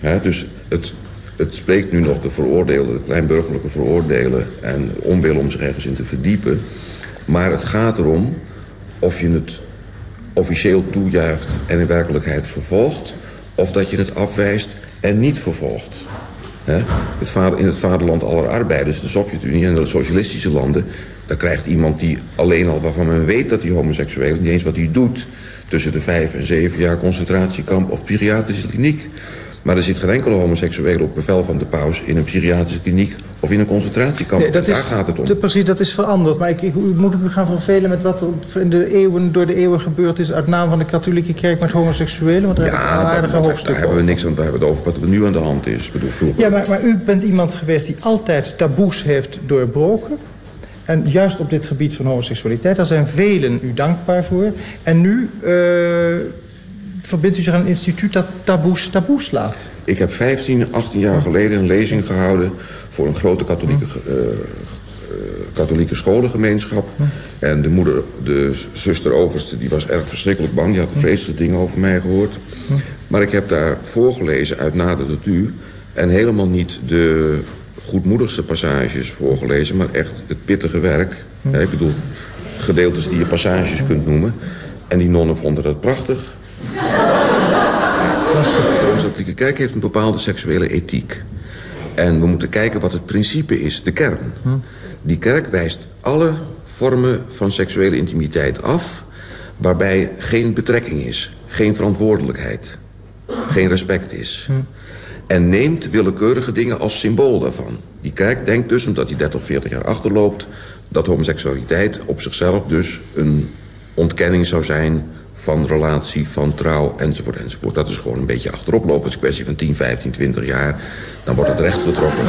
Speaker 5: Hè? Dus het, het spreekt nu nog de veroordelen, de kleinburgerlijke veroordelen... en onwil om zich ergens in te verdiepen. Maar het gaat erom of je het officieel toejuicht en in werkelijkheid vervolgt... of dat je het afwijst en niet vervolgt. He? Het vader, in het vaderland aller arbeiders, de Sovjet-Unie en de socialistische landen... daar krijgt iemand die alleen al waarvan men weet dat hij homoseksueel is... niet eens wat hij doet tussen de vijf en zeven jaar concentratiekamp of psychiatrische kliniek. Maar er zit geen enkele homoseksuele op bevel van de paus... in een psychiatrische kliniek of in een concentratiekamp.
Speaker 13: Nee, dat
Speaker 5: Daar
Speaker 13: is,
Speaker 5: gaat het om.
Speaker 13: de- precies, dat is veranderd. Maar ik, ik, u moet me gaan vervelen met wat er in de eeuwen, door de eeuwen gebeurd is... uit naam van de katholieke kerk met homoseksuelen. Want daar ik
Speaker 5: Ja,
Speaker 13: aardige
Speaker 5: dat,
Speaker 13: hoofdstuk
Speaker 5: daar hebben we niks aan. We hebben het over wat er nu aan de hand is. Ik bedoel, vroeger...
Speaker 13: Ja, maar, maar u bent iemand geweest die altijd taboes heeft doorbroken. En juist op dit gebied van homoseksualiteit, daar zijn velen u dankbaar voor. En nu eh, verbindt u zich aan een instituut dat taboes taboes laat.
Speaker 5: Ik heb 15, 18 jaar geleden een lezing gehouden... voor een grote katholieke, eh, eh, katholieke scholengemeenschap. En de moeder, de zuster overste, die was erg verschrikkelijk bang. Die had vreselijke dingen over mij gehoord. Maar ik heb daar voorgelezen uit Nader tot U... en helemaal niet de goedmoedigste passages voorgelezen... maar echt het pittige werk. Ja, ik bedoel, gedeeltes die je passages kunt noemen. En die nonnen vonden dat prachtig. De Rooms-Katholieke Kerk heeft een bepaalde seksuele ethiek. En we moeten kijken wat het principe is, de kern. Die kerk wijst alle vormen van seksuele intimiteit af... waarbij geen betrekking is, geen verantwoordelijkheid, geen respect is. En neemt willekeurige dingen als symbool daarvan. Die kerk denkt dus, omdat hij 30 of 40 jaar achterloopt... dat homoseksualiteit op zichzelf dus een ontkenning zou zijn van relatie, van trouw, enzovoort, enzovoort. Dat is gewoon een beetje achterop lopen. Het is een kwestie van 10, 15, 20 jaar. Dan wordt het recht getrokken.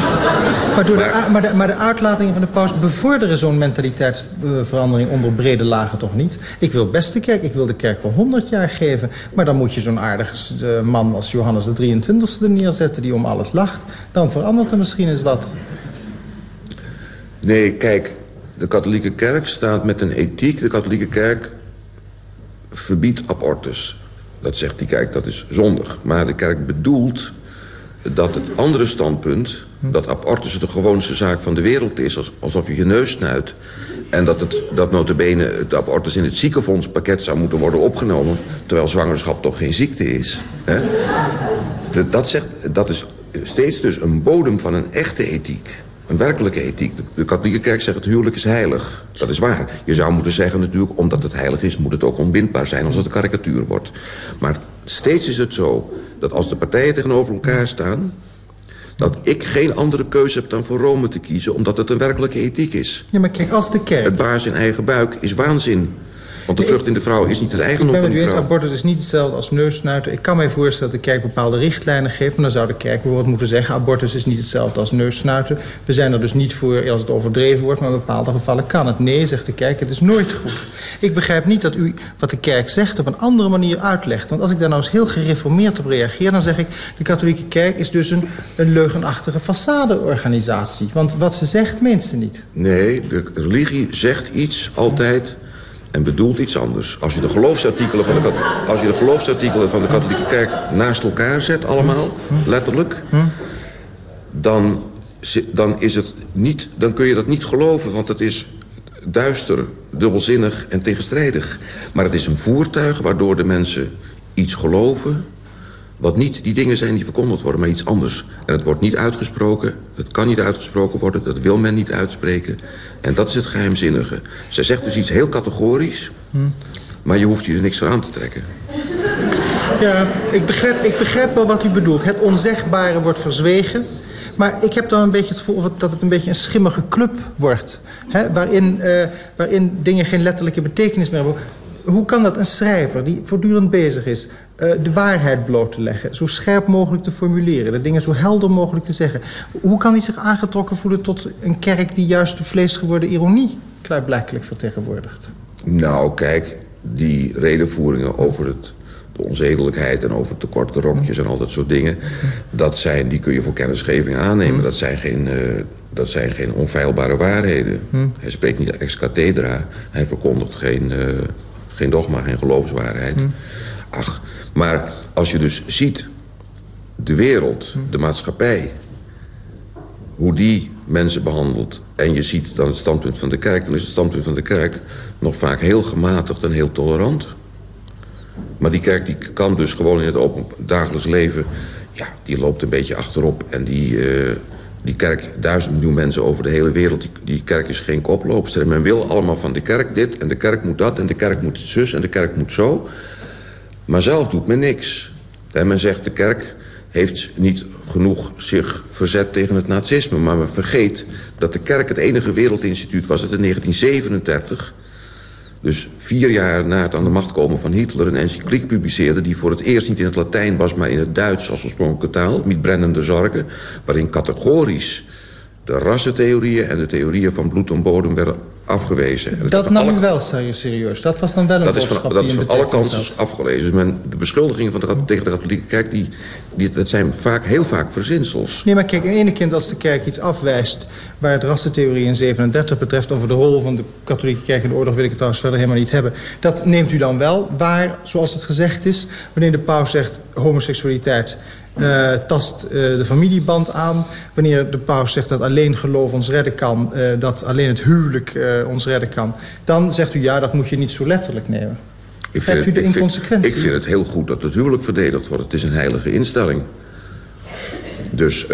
Speaker 13: Maar, door de, maar, de, maar de uitlatingen van de paus bevorderen zo'n mentaliteitsverandering onder brede lagen toch niet? Ik wil best de kerk, ik wil de kerk wel 100 jaar geven. Maar dan moet je zo'n aardige eh, man als Johannes de 23e er neerzetten die om alles lacht. Dan verandert er misschien eens wat.
Speaker 5: Nee, kijk, de katholieke kerk staat met een ethiek. De katholieke kerk verbiedt abortus. Dat zegt die kerk, dat is zondig. Maar de kerk bedoelt dat het andere standpunt... dat abortus de gewoonste zaak van de wereld is... als- alsof je je neus snuit... en dat, het, dat notabene het abortus in het ziekenfondspakket zou moeten worden opgenomen... terwijl zwangerschap toch geen ziekte is. Hè? Dat, zegt, dat is steeds dus een bodem van een echte ethiek. Een werkelijke ethiek. De, de katholieke kerk zegt het huwelijk is heilig. Dat is waar. Je zou moeten zeggen natuurlijk, omdat het heilig is... moet het ook onbindbaar zijn als het een karikatuur wordt. Maar steeds is het zo dat als de partijen tegenover elkaar staan... dat ik geen andere keuze heb dan voor Rome te kiezen... omdat het een werkelijke ethiek is.
Speaker 13: Ja, maar kijk, als de kerk...
Speaker 5: Het baas in eigen buik is waanzin. Want de vrucht in de vrouw is niet het eigendom van de vrouw.
Speaker 13: abortus is niet hetzelfde als neussnuiten. Ik kan mij voorstellen dat de kerk bepaalde richtlijnen geeft... maar dan zou de kerk bijvoorbeeld moeten zeggen... abortus is niet hetzelfde als neussnuiten. We zijn er dus niet voor als het overdreven wordt... maar in bepaalde gevallen kan het. Nee, zegt de kerk, het is nooit goed. Ik begrijp niet dat u wat de kerk zegt op een andere manier uitlegt. Want als ik daar nou eens heel gereformeerd op reageer... dan zeg ik, de katholieke kerk is dus een, een leugenachtige façadeorganisatie. Want wat ze zegt, ze niet.
Speaker 5: Nee, de religie zegt iets altijd en bedoelt iets anders. Als je de geloofsartikelen van de, als je de, geloofsartikelen van de katholieke kerk naast elkaar zet, allemaal, letterlijk... Dan, dan, is het niet, dan kun je dat niet geloven, want het is duister, dubbelzinnig en tegenstrijdig. Maar het is een voertuig waardoor de mensen iets geloven... wat niet die dingen zijn die verkondigd worden, maar iets anders. En het wordt niet uitgesproken, het kan niet uitgesproken worden... dat wil men niet uitspreken. En dat is het geheimzinnige. Ze zegt dus iets heel categorisch... maar je hoeft je er niks voor aan te trekken.
Speaker 13: Ja, ik begrijp, ik wel wat u bedoelt. Het onzegbare wordt verzwegen. Maar ik heb dan een beetje het gevoel dat het een beetje een schimmige club wordt. Hè, waarin, eh, waarin dingen geen letterlijke betekenis meer hebben. Hoe kan dat een schrijver die voortdurend bezig is... eh, de waarheid bloot te leggen, zo scherp mogelijk te formuleren... de dingen zo helder mogelijk te zeggen... hoe kan hij zich aangetrokken voelen tot een kerk... die juist de vleesgeworden ironie klaarblijkelijk vertegenwoordigt?
Speaker 5: Nou, kijk, die redenvoeringen over het, de onzedelijkheid... en over tekorte rokjes en al dat soort dingen... Dat zijn, die kun je voor kennisgeving aannemen. Dat, zijn geen, eh, dat zijn geen onfeilbare waarheden. Hij spreekt niet ex cathedra. Hij verkondigt geen, eh, geen dogma, geen geloofswaarheid. Ach, maar als je dus ziet... de wereld, de maatschappij... hoe die mensen behandelt... en je ziet dan het standpunt van de kerk... dan is het standpunt van de kerk nog vaak heel gematigd en heel tolerant. Maar die kerk die kan dus gewoon in het open dagelijks leven... ja, die loopt een beetje achterop. En die, eh, die kerk, duizend miljoen mensen over de hele wereld... die, die kerk is geen koploopster. En men wil allemaal van de kerk dit en de kerk moet dat... en de kerk moet zus en de kerk moet zo. Maar zelf doet men niks. En men zegt de kerk heeft niet genoeg zich verzet tegen het nazisme. Maar men vergeet dat de kerk het enige wereldinstituut was... dat in 1937, dus vier jaar na het aan de macht komen van Hitler... een encycliek publiceerde die voor het eerst niet in het Latijn was... maar in het Duits als oorspronkelijke taal, met brennende zorgen... waarin categorisch de rassentheorieën en de theorieën van bloed en bodem werden afgewezen. En
Speaker 13: Dat nam u wel serieus. Dat was dan wel een
Speaker 5: dat is
Speaker 13: boodschap
Speaker 5: van, dat is van alle kanten afgelezen. Men, de beschuldigingen van de, tegen de katholieke kerk... Die, die, dat zijn vaak, heel vaak verzinsels.
Speaker 13: Nee, maar kijk, in ene kind als de kerk iets afwijst... waar het rassentheorie in 37 betreft... over de rol van de katholieke kerk in de oorlog... wil ik het trouwens verder helemaal niet hebben. Dat neemt u dan wel waar, zoals het gezegd is... wanneer de paus zegt homoseksualiteit... eh, tast eh, de familieband aan. Wanneer de paus zegt dat alleen geloof ons redden kan... eh, dat alleen het huwelijk ons redden kan... dan zegt u ja, dat moet je niet zo letterlijk nemen.
Speaker 5: Ik
Speaker 13: Hebt u de
Speaker 5: ik vind-
Speaker 13: inconsequentie?
Speaker 5: Ik vind het heel goed dat het huwelijk verdedigd wordt. Het is een heilige instelling. Dus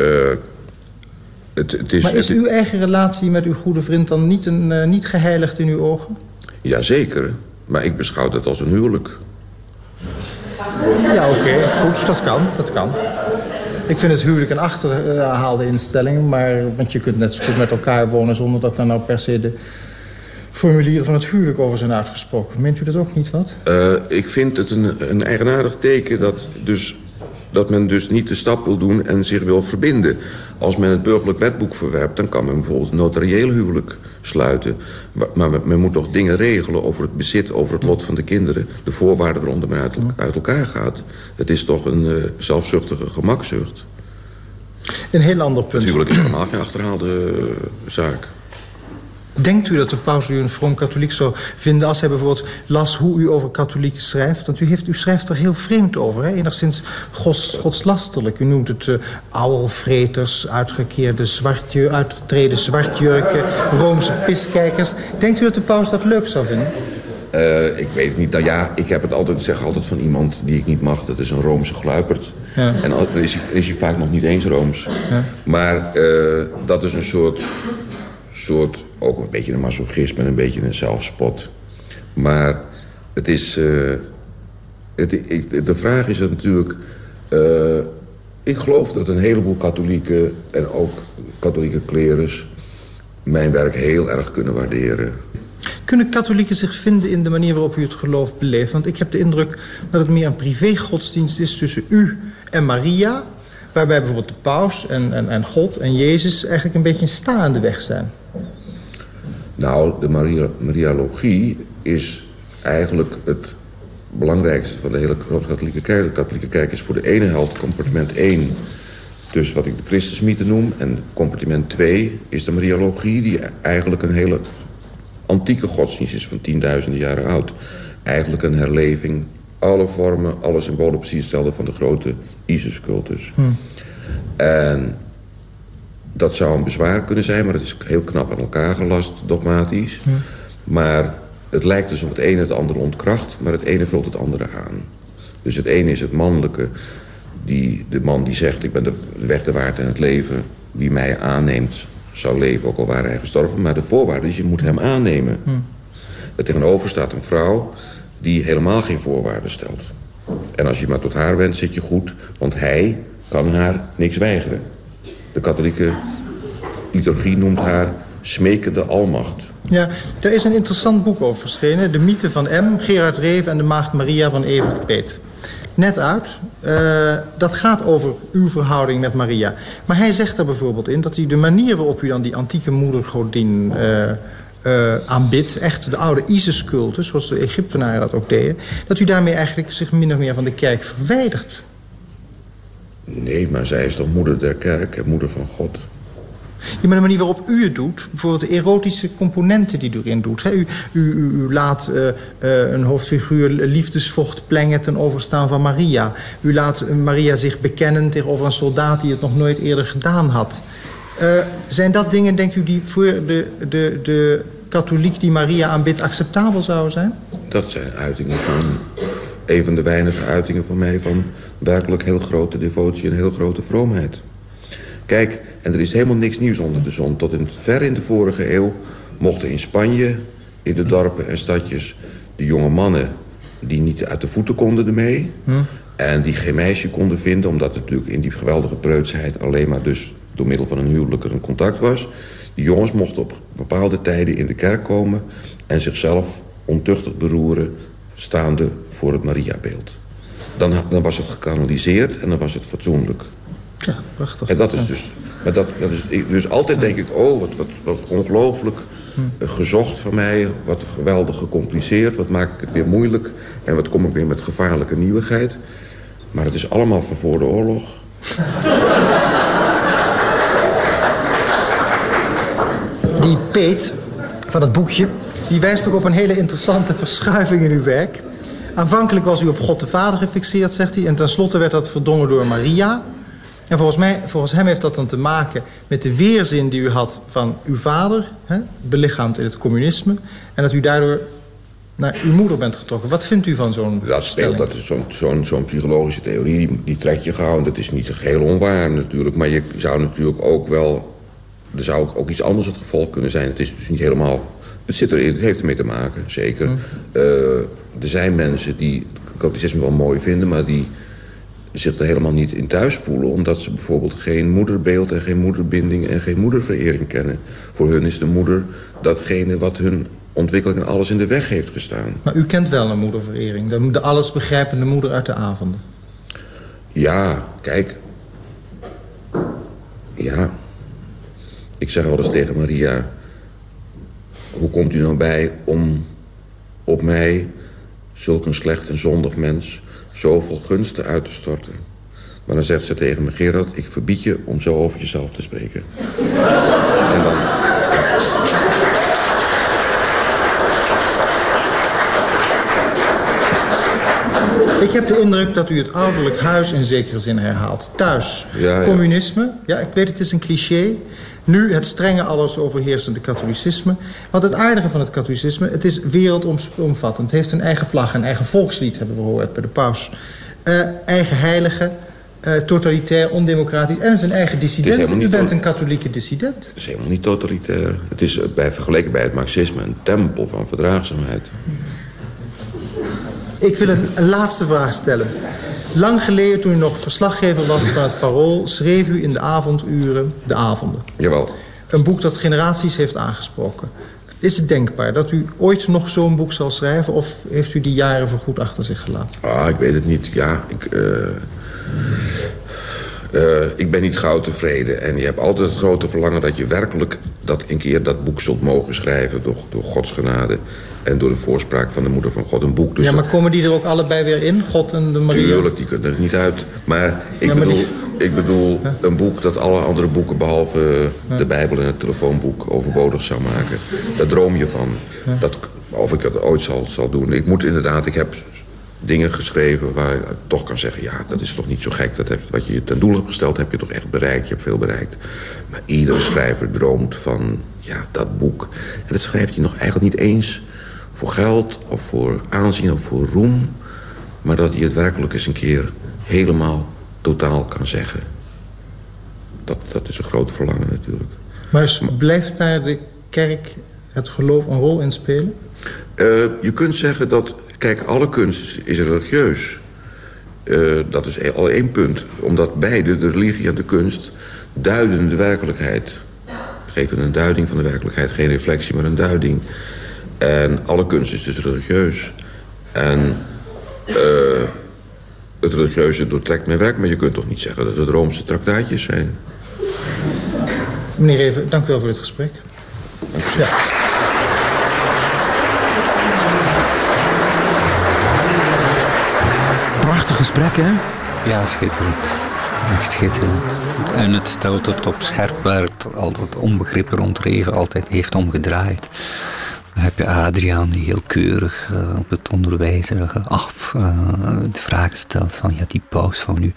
Speaker 5: het, het is...
Speaker 13: maar is
Speaker 5: het-
Speaker 13: uw eigen relatie met uw goede vriend dan niet, een, niet geheiligd in uw ogen?
Speaker 5: Jazeker, maar ik beschouw het als een huwelijk.
Speaker 13: Ja, oké. Goed, dat kan. Dat kan. Ik vind het huwelijk een achterhaalde instelling. Maar, want je kunt net zo goed met elkaar wonen... zonder dat daar nou per se de formulieren van het huwelijk over zijn uitgesproken. Meent u dat ook niet wat?
Speaker 5: Eh, ik vind het een, een eigenaardig teken dat, dus, dat men dus niet de stap wil doen en zich wil verbinden. Als men het burgerlijk wetboek verwerpt, dan kan men bijvoorbeeld een notarieel huwelijk sluiten. Maar, men, moet toch dingen regelen over het bezit, over het lot van de kinderen. De voorwaarden waaronder men uit, uit elkaar gaat. Het is toch een eh, zelfzuchtige gemakzucht.
Speaker 13: Een heel ander punt.
Speaker 5: Natuurlijk is het helemaal geen achterhaalde eh, zaak.
Speaker 13: Denkt u dat de paus u een vroom katholiek zou vinden... als hij bijvoorbeeld las hoe u over katholieken schrijft? Want u, heeft, u schrijft er heel vreemd over, hè? enigszins gods, godslasterlijk. U noemt het uh, ouwelvreters, uitgekeerde zwartje, uitgetreden zwartjurken... Roomse piskijkers. Denkt u dat de paus dat leuk zou vinden?
Speaker 5: Eh, ik weet het niet. Nou ja, ik heb het altijd, zeg altijd van iemand die ik niet mag. Dat is een Roomse gluiperd.
Speaker 13: Ja.
Speaker 5: En dan is hij, is hij vaak nog niet eens Rooms.
Speaker 13: Ja.
Speaker 5: Maar eh, dat is een soort, soort... Ook een beetje een masochisme en een beetje een zelfspot. Maar het is... eh, het, ik, de vraag is natuurlijk... eh, ik geloof dat een heleboel katholieken en ook katholieke klerus... mijn werk heel erg kunnen waarderen.
Speaker 13: Kunnen katholieken zich vinden in de manier waarop u het geloof beleeft? Want ik heb de indruk dat het meer een privégodsdienst is tussen u en Maria... waarbij bijvoorbeeld de paus en, en, en God en Jezus eigenlijk een beetje een staande weg zijn.
Speaker 5: Nou, de Maria, Mariologie is eigenlijk het belangrijkste van de hele Rooms-Katholieke Kerk. De Katholieke Kerk is voor de ene helft compartiment 1... dus wat ik de Christusmythe noem. En compartiment 2 is de Mariologie... die eigenlijk een hele antieke godsdienst is van tienduizenden jaren oud. Eigenlijk een herleving, alle vormen, alle symbolen precies hetzelfde... van de grote Isis-cultus. En dat zou een bezwaar kunnen zijn, maar het is heel knap aan elkaar gelast, dogmatisch. Maar het lijkt alsof het ene het andere ontkracht, maar het ene vult het andere aan. Dus het ene is het mannelijke, die, de man die zegt... ik ben de, weg, de waard en het leven. Wie mij aanneemt, zal leven, ook al waren hij gestorven. Maar de voorwaarde is, je moet hem aannemen. Er tegenover staat een vrouw die helemaal geen voorwaarden stelt. En als je maar tot haar wendt, zit je goed, want hij kan haar niks weigeren. De katholieke liturgie noemt haar smekende almacht.
Speaker 13: Ja, er is een interessant boek over verschenen. De mythe van M, Gerard Reven en de maagd Maria van Evert Peet. Net uit. Eh, dat gaat over uw verhouding met Maria. Maar hij zegt er bijvoorbeeld in dat hij de manier waarop u dan die antieke moedergodin eh, eh, aanbidt... echt de oude Isis-cultus, zoals de Egyptenaren dat ook deden... dat u daarmee eigenlijk zich min of meer van de kerk verwijdert.
Speaker 5: Nee, maar zij is toch moeder der kerk en moeder van God.
Speaker 13: Ja, maar de manier waarop u het doet, bijvoorbeeld de erotische componenten die u erin doet. Hè? U, u, u, u laat uh, uh, een hoofdfiguur liefdesvocht plengen ten overstaan van Maria. U laat Maria zich bekennen tegenover een soldaat die het nog nooit eerder gedaan had. Uh, zijn dat dingen, denkt u, die voor de, de, de katholiek die Maria aanbidt acceptabel zouden zijn?
Speaker 5: Dat zijn uitingen van... een van de weinige uitingen van mij van werkelijk heel grote devotie en heel grote vroomheid. Kijk, en er is helemaal niks nieuws onder de zon. Tot in, ver in de vorige eeuw mochten in Spanje, in de dorpen en stadjes... de jonge mannen die niet uit de voeten konden ermee... Hm. En die geen meisje konden vinden, omdat het natuurlijk in die geweldige preutsheid... alleen maar dus door middel van een huwelijk er een contact was. Die jongens mochten op bepaalde tijden in de kerk komen... en zichzelf ontuchtig beroeren, staande voor het Mariabeeld. Dan, dan was het gekanaliseerd en dan was het fatsoenlijk.
Speaker 13: Ja, prachtig.
Speaker 5: En dat is dus... Maar dat, dat is, dus altijd denk ik, oh, wat, wat, wat ongelooflijk eh, gezocht van mij. Wat geweldig gecompliceerd. Wat maak ik het weer moeilijk. En wat kom ik weer met gevaarlijke nieuwigheid. Maar het is allemaal van voor de oorlog.
Speaker 13: Die Peet van het boekje, die wijst ook op een hele interessante verschuiving in uw werk. Aanvankelijk was u op God de Vader gefixeerd, zegt hij. En tenslotte werd dat verdongen door Maria. En volgens, mij, volgens hem heeft dat dan te maken met de weerzin die u had van uw vader, hè, belichaamd in het communisme. En dat u daardoor naar uw moeder bent getrokken. Wat vindt u van zo'n
Speaker 5: Dat dat is zo'n zo'n psychologische theorie, die, die trek je gauw. En dat is niet geheel onwaar natuurlijk. Maar je zou natuurlijk ook wel... Er zou ook iets anders het gevolg kunnen zijn. Het is dus niet helemaal... Het, zit erin, het heeft ermee te maken, zeker. Eh, er zijn mensen die katholicisme wel mooi vinden... maar die zich er helemaal niet in thuis voelen... omdat ze bijvoorbeeld geen moederbeeld en geen moederbinding... en geen moederverering kennen. Voor hun is de moeder datgene wat hun ontwikkeling en alles in de weg heeft gestaan.
Speaker 13: Maar u kent wel een moederverering. De, de allesbegrijpende moeder uit de avonden.
Speaker 5: Ja, kijk. Ja. Ik zeg wel eens tegen Maria... Hoe komt u nou bij om op mij, zulk een slecht en zondig mens... zoveel gunsten uit te storten? Maar dan zegt ze tegen me... Gerard, ik verbied je om zo over jezelf te spreken. en dan...
Speaker 13: Ik heb de indruk dat u het ouderlijk huis in zekere zin herhaalt. Thuis,
Speaker 5: Ja, ja.
Speaker 13: communisme. Ja, ik weet het is een cliché. Nu het strenge alles overheersende katholicisme. Want het aardige van het katholicisme, het is wereldomvattend. Het heeft een eigen vlag, een eigen volkslied, hebben we gehoord bij de paus. Eh, eigen heilige, eh, totalitair, ondemocratisch. En een eigen dissident. U bent een katholieke dissident.
Speaker 5: Het is helemaal niet totalitair. Het is eh, bij, vergeleken bij het marxisme een tempel van verdraagzaamheid.
Speaker 13: Ik wil een laatste vraag stellen. Lang geleden, toen u nog verslaggever was van het Parool... schreef u in de avonduren De Avonden.
Speaker 5: Jawel.
Speaker 13: Een boek dat generaties heeft aangesproken. Is het denkbaar dat u ooit nog zo'n boek zal schrijven... of heeft u die jaren voorgoed achter zich gelaten?
Speaker 5: Ah, ik weet het niet. Ja, ik... eh, eh, ik ben niet gauw tevreden. En je hebt altijd het grote verlangen dat je werkelijk... dat een keer dat boek zult mogen schrijven door, door Gods genade... en door de voorspraak van de moeder van God. Een boek dus
Speaker 13: ja,
Speaker 5: dat-
Speaker 13: maar komen die er ook allebei weer in? God en de Maria?
Speaker 5: Tuurlijk, die kunnen er niet uit. Maar ik
Speaker 13: Ja, maar
Speaker 5: bedoel,
Speaker 13: die-
Speaker 5: ik bedoel een boek dat alle andere boeken... behalve
Speaker 13: Ja.
Speaker 5: de Bijbel en het telefoonboek overbodig zou maken. Daar droom je van. Dat, of ik dat ooit zal, zal doen. Ik moet inderdaad, ik heb dingen geschreven waar je toch kan zeggen... ja, dat is toch niet zo gek. Dat heeft, wat je ten doel hebt gesteld, heb je toch echt bereikt. Je hebt veel bereikt. Maar iedere schrijver droomt van ja, dat boek. En dat schrijft hij nog eigenlijk niet eens voor geld... of voor aanzien of voor roem... maar dat hij het werkelijk eens een keer helemaal totaal kan zeggen. Dat, dat is een groot verlangen natuurlijk.
Speaker 13: Maar blijft daar de kerk, het geloof, een rol in spelen?
Speaker 5: Eh, je kunt zeggen dat, kijk, alle kunst is religieus. Eh, dat is e- al één punt. Omdat beide, de religie en de kunst, duiden de werkelijkheid. Geven een duiding van de werkelijkheid. Geen reflectie, maar een duiding. En alle kunst is dus religieus. En eh, het religieuze doortrekt mijn werk. Maar je kunt toch niet zeggen dat het Roomse traktaatjes zijn.
Speaker 13: Meneer Even, dank u wel voor dit gesprek. Ja.
Speaker 3: Gesprek, hè?
Speaker 4: Ja, schitterend. Echt schitterend. En het stelt het op scherp waar het altijd onbegrippen rondreven altijd heeft omgedraaid. Dan heb je Adriaan die heel keurig eh, op het onderwijzerige af eh, de vraag stelt van ja, die paus van nu.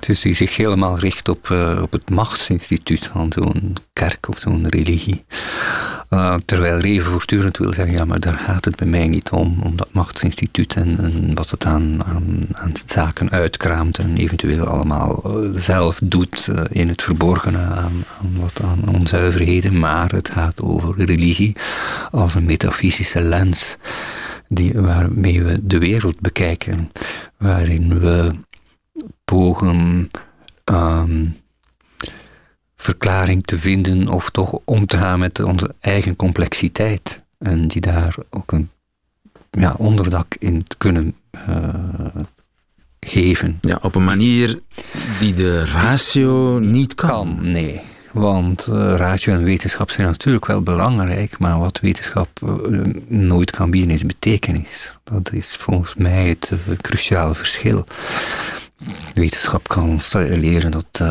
Speaker 4: Dus die zich helemaal richt op, eh, op het machtsinstituut van zo'n kerk of zo'n religie. Uh, terwijl Reven voortdurend wil zeggen, ja, maar daar gaat het bij mij niet om, om dat machtsinstituut en, wat het aan, aan, aan zaken uitkraamt en eventueel allemaal uh, zelf doet uh, in het verborgene aan, aan wat aan onzuiverheden, maar het gaat over religie als een metafysische lens die, waarmee we de wereld bekijken, waarin we pogen ehm, verklaring te vinden of toch om te gaan met onze eigen complexiteit. En die daar ook een ja, onderdak in te kunnen uh, geven.
Speaker 3: Ja, op een manier die de ratio niet kan.
Speaker 4: kan nee. Want uh, ratio en wetenschap zijn natuurlijk wel belangrijk, maar wat wetenschap uh, nooit kan bieden is betekenis. Dat is volgens mij het cruciale verschil. Wetenschap kan ons leren dat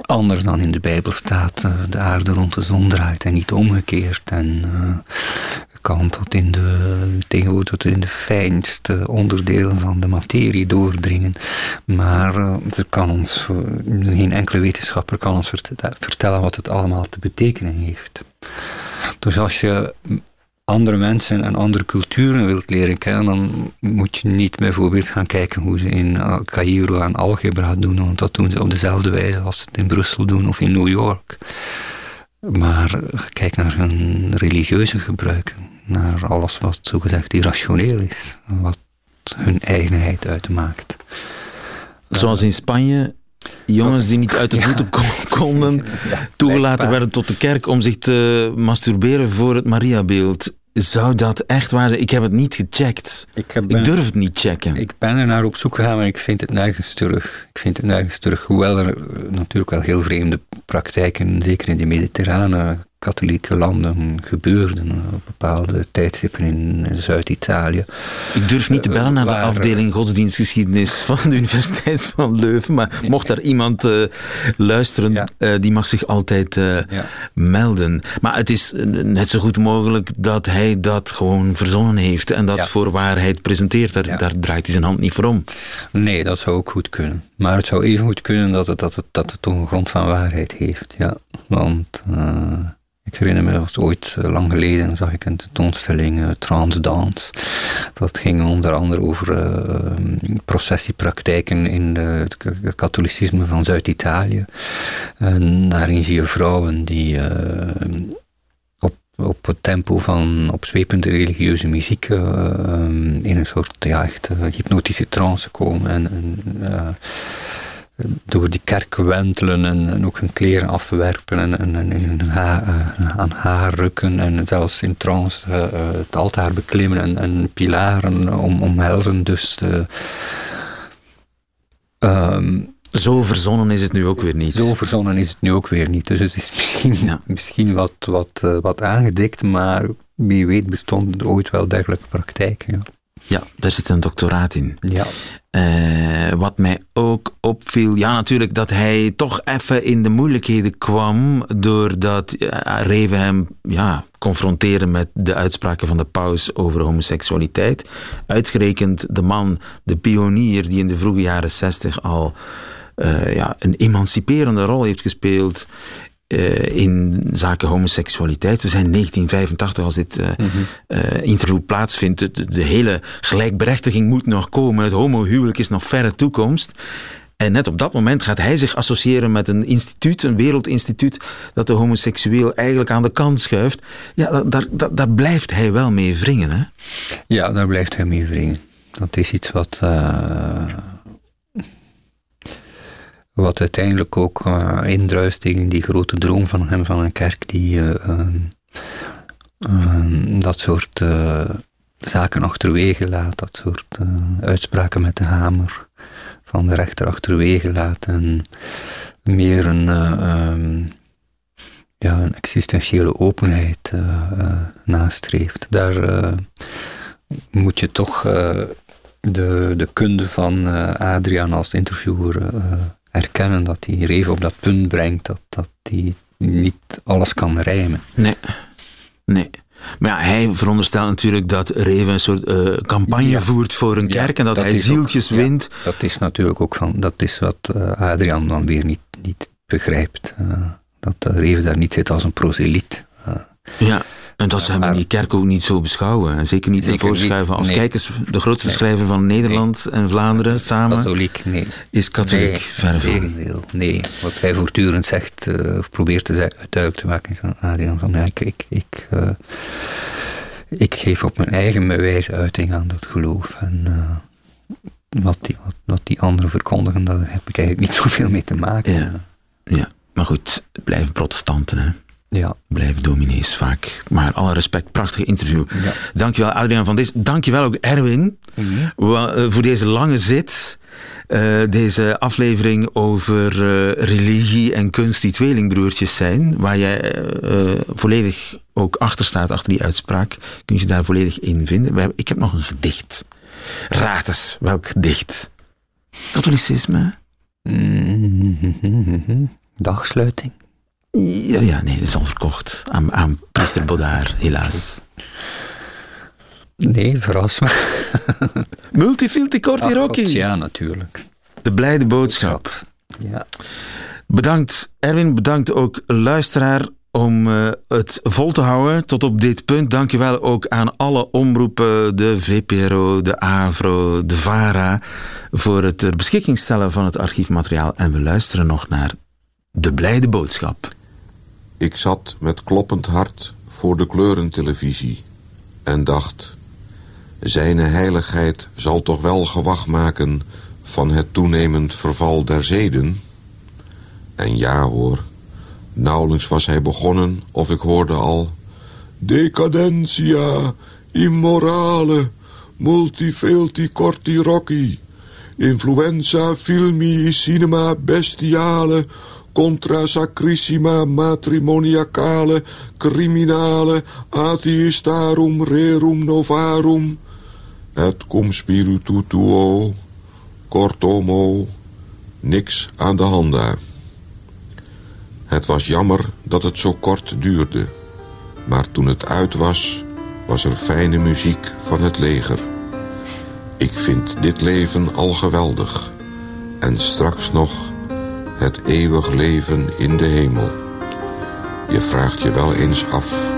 Speaker 4: anders dan in de Bijbel staat, de aarde rond de zon draait en niet omgekeerd. En kan tot in de, tegenwoordig tot in de fijnste onderdelen van de materie doordringen. Maar uh, kan ons, geen enkele wetenschapper kan ons vertellen wat het allemaal te betekenen heeft. Dus als je andere mensen en andere culturen wilt leren kennen, dan moet je niet bijvoorbeeld gaan kijken hoe ze in Cairo aan algebra doen, want dat doen ze op dezelfde wijze als ze het in Brussel doen of in New York. Maar kijk naar hun religieuze gebruiken, naar alles wat zogezegd irrationeel is, wat hun eigenheid uitmaakt.
Speaker 3: Zoals in Spanje, jongens die niet uit de voeten konden, toegelaten werden tot de kerk om zich te masturberen voor het Mariabeeld. Zou dat echt waar zijn? Ik heb het niet gecheckt. Ik, durf het niet checken.
Speaker 4: Ik ben er naar op zoek gegaan, maar ik vind het nergens terug. Ik vind het nergens terug. Hoewel er eh, natuurlijk wel heel vreemde praktijken, zeker in de mediterrane katholieke landen gebeurden op bepaalde tijdstippen in Zuid-Italië.
Speaker 3: Ik durf niet te bellen naar de afdeling godsdienstgeschiedenis van de Universiteit van Leuven, maar mocht daar iemand uh, luisteren, uh, die mag zich altijd uh, ja. melden. Maar het is net zo goed mogelijk dat hij dat gewoon verzonnen heeft en dat ja. voor waarheid presenteert. Daar, daar, draait hij zijn hand niet voor om.
Speaker 4: Nee, dat zou ook goed kunnen. Maar het zou even goed kunnen dat het, dat het, dat het toch een grond van waarheid heeft. Ja, want ik herinner me, was ooit eh, lang geleden, zag ik een tentoonstelling uh, Transdance. Dat ging onder andere over uh, processiepraktijken in het katholicisme van Zuid-Italië. En daarin zie je vrouwen die op, op het tempo van opzwepende religieuze muziek in een soort ja, echt, hypnotische trance komen. En, en door die kerk wentelen en, en, ook hun kleren afwerpen en, en, en haar, uh, aan haar rukken en zelfs in trance uh, het altaar beklimmen en, en pilaren om, omhelzen. Dus
Speaker 3: um, zo verzonnen is het nu ook weer niet.
Speaker 4: Zo verzonnen is het nu ook weer niet. Dus het is misschien, ja. misschien wat, wat, wat aangedikt, maar wie weet bestonden er ooit wel dergelijke praktijken. Ja.
Speaker 3: Ja, daar zit een doctoraat in.
Speaker 4: Ja.
Speaker 3: Uh, wat mij ook opviel, ja natuurlijk dat hij toch even in de moeilijkheden kwam doordat uh, Reven hem ja, confronteerde met de uitspraken van de paus over homoseksualiteit. Uitgerekend de man, de pionier die in de vroege jaren zestig al uh, ja, een emanciperende rol heeft gespeeld uh, in zaken homoseksualiteit. We zijn 1985 als dit uh, mm -hmm. uh, interview plaatsvindt. De, de, hele gelijkberechtiging moet nog komen. Het homohuwelijk is nog verre toekomst. En net op dat moment gaat hij zich associëren met een instituut, een wereldinstituut, dat de homoseksueel eigenlijk aan de kant schuift. Ja, daar, daar, daar blijft hij wel mee wringen, hè?
Speaker 4: Ja, daar blijft hij mee wringen. Dat is iets wat wat uiteindelijk ook uh, indruist tegen die grote droom van hem van een kerk die uh, uh, dat soort eh, zaken achterwege laat, dat soort eh, uitspraken met de hamer van de rechter achterwege laat en meer een, um, ja, een existentiële openheid nastreeft. Daar moet je toch de, de kunde van Adriaan als interviewer erkennen dat hij Reven op dat punt brengt dat, dat hij niet alles kan rijmen.
Speaker 3: Nee, nee. Maar ja, hij veronderstelt natuurlijk dat Reven een soort uh, campagne voert voor een kerk en dat, hij zieltjes wint.
Speaker 4: dat is natuurlijk ook van, dat is wat uh, Adriaan dan weer niet, niet begrijpt. Uh, dat Reven daar niet zit als een proseliet.
Speaker 3: ja. En dat ze hem in die kerk ook niet zo beschouwen. En zeker niet zeker voorschuiven als nee. kijkers. De grootste nee. schrijver van Nederland nee. en Vlaanderen samen.
Speaker 4: Katholiek, nee.
Speaker 3: Is katholiek, verre van.
Speaker 4: Nee, wat hij voortdurend zegt, uh, of probeert te duidelijk te maken, is aan Adriaan van, ja, ik, ik, ik, uh, ik geef op mijn eigen wijze uiting aan dat geloof. En uh, wat die, wat, wat die anderen verkondigen, daar heb ik eigenlijk niet zoveel mee te maken.
Speaker 3: Ja, ja. maar goed, het blijven protestanten, hè.
Speaker 4: Ja.
Speaker 3: Blijven dominees vaak. Maar alle respect, prachtig interview. Ja. Dankjewel Adriaan van Dis. Dankjewel ook Erwin
Speaker 4: Mhm.
Speaker 3: wa- voor deze lange zit. Eh, deze aflevering over eh, religie en kunst die tweelingbroertjes zijn. Waar jij eh, eh, volledig ook achter staat, achter die uitspraak. Kun je daar volledig in vinden. Hebben, ik heb nog een gedicht. Raad eens, welk gedicht? Katholicisme?
Speaker 4: Mhm. Dagsluiting?
Speaker 3: Ja, ja, nee, dat is al verkocht. Aan, aan priester Bodaar, helaas.
Speaker 4: Nee, verras me.
Speaker 3: Multifilti Corti
Speaker 4: Ach,
Speaker 3: Rocchi.
Speaker 4: God, Ja, natuurlijk.
Speaker 3: De blijde boodschap.
Speaker 4: Ja.
Speaker 3: Bedankt Erwin, bedankt ook luisteraar om eh, het vol te houden tot op dit punt. Dankjewel ook aan alle omroepen, de VPRO, de AVRO, de VARA, voor het ter beschikking stellen van het archiefmateriaal. En we luisteren nog naar de blijde boodschap.
Speaker 5: Ik zat met kloppend hart voor de kleurentelevisie en dacht... Zijne heiligheid zal toch wel gewacht maken van het toenemend verval der zeden? En ja hoor, nauwelijks was hij begonnen of ik hoorde al... Decadentia, immorale, multifelti corti rocchi... Influenza filmi cinema bestiale... Contra sacrissima matrimoniacale criminale atheistarum rerum novarum et cum spiritu tuo cortomo niks aan de hand daar. Het was jammer dat het zo kort duurde, maar toen het uit was, was er fijne muziek van het leger. Ik vind dit leven al geweldig en straks nog het eeuwig leven in de hemel. Je vraagt je wel eens af,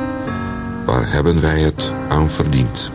Speaker 5: waar hebben wij het aan verdiend?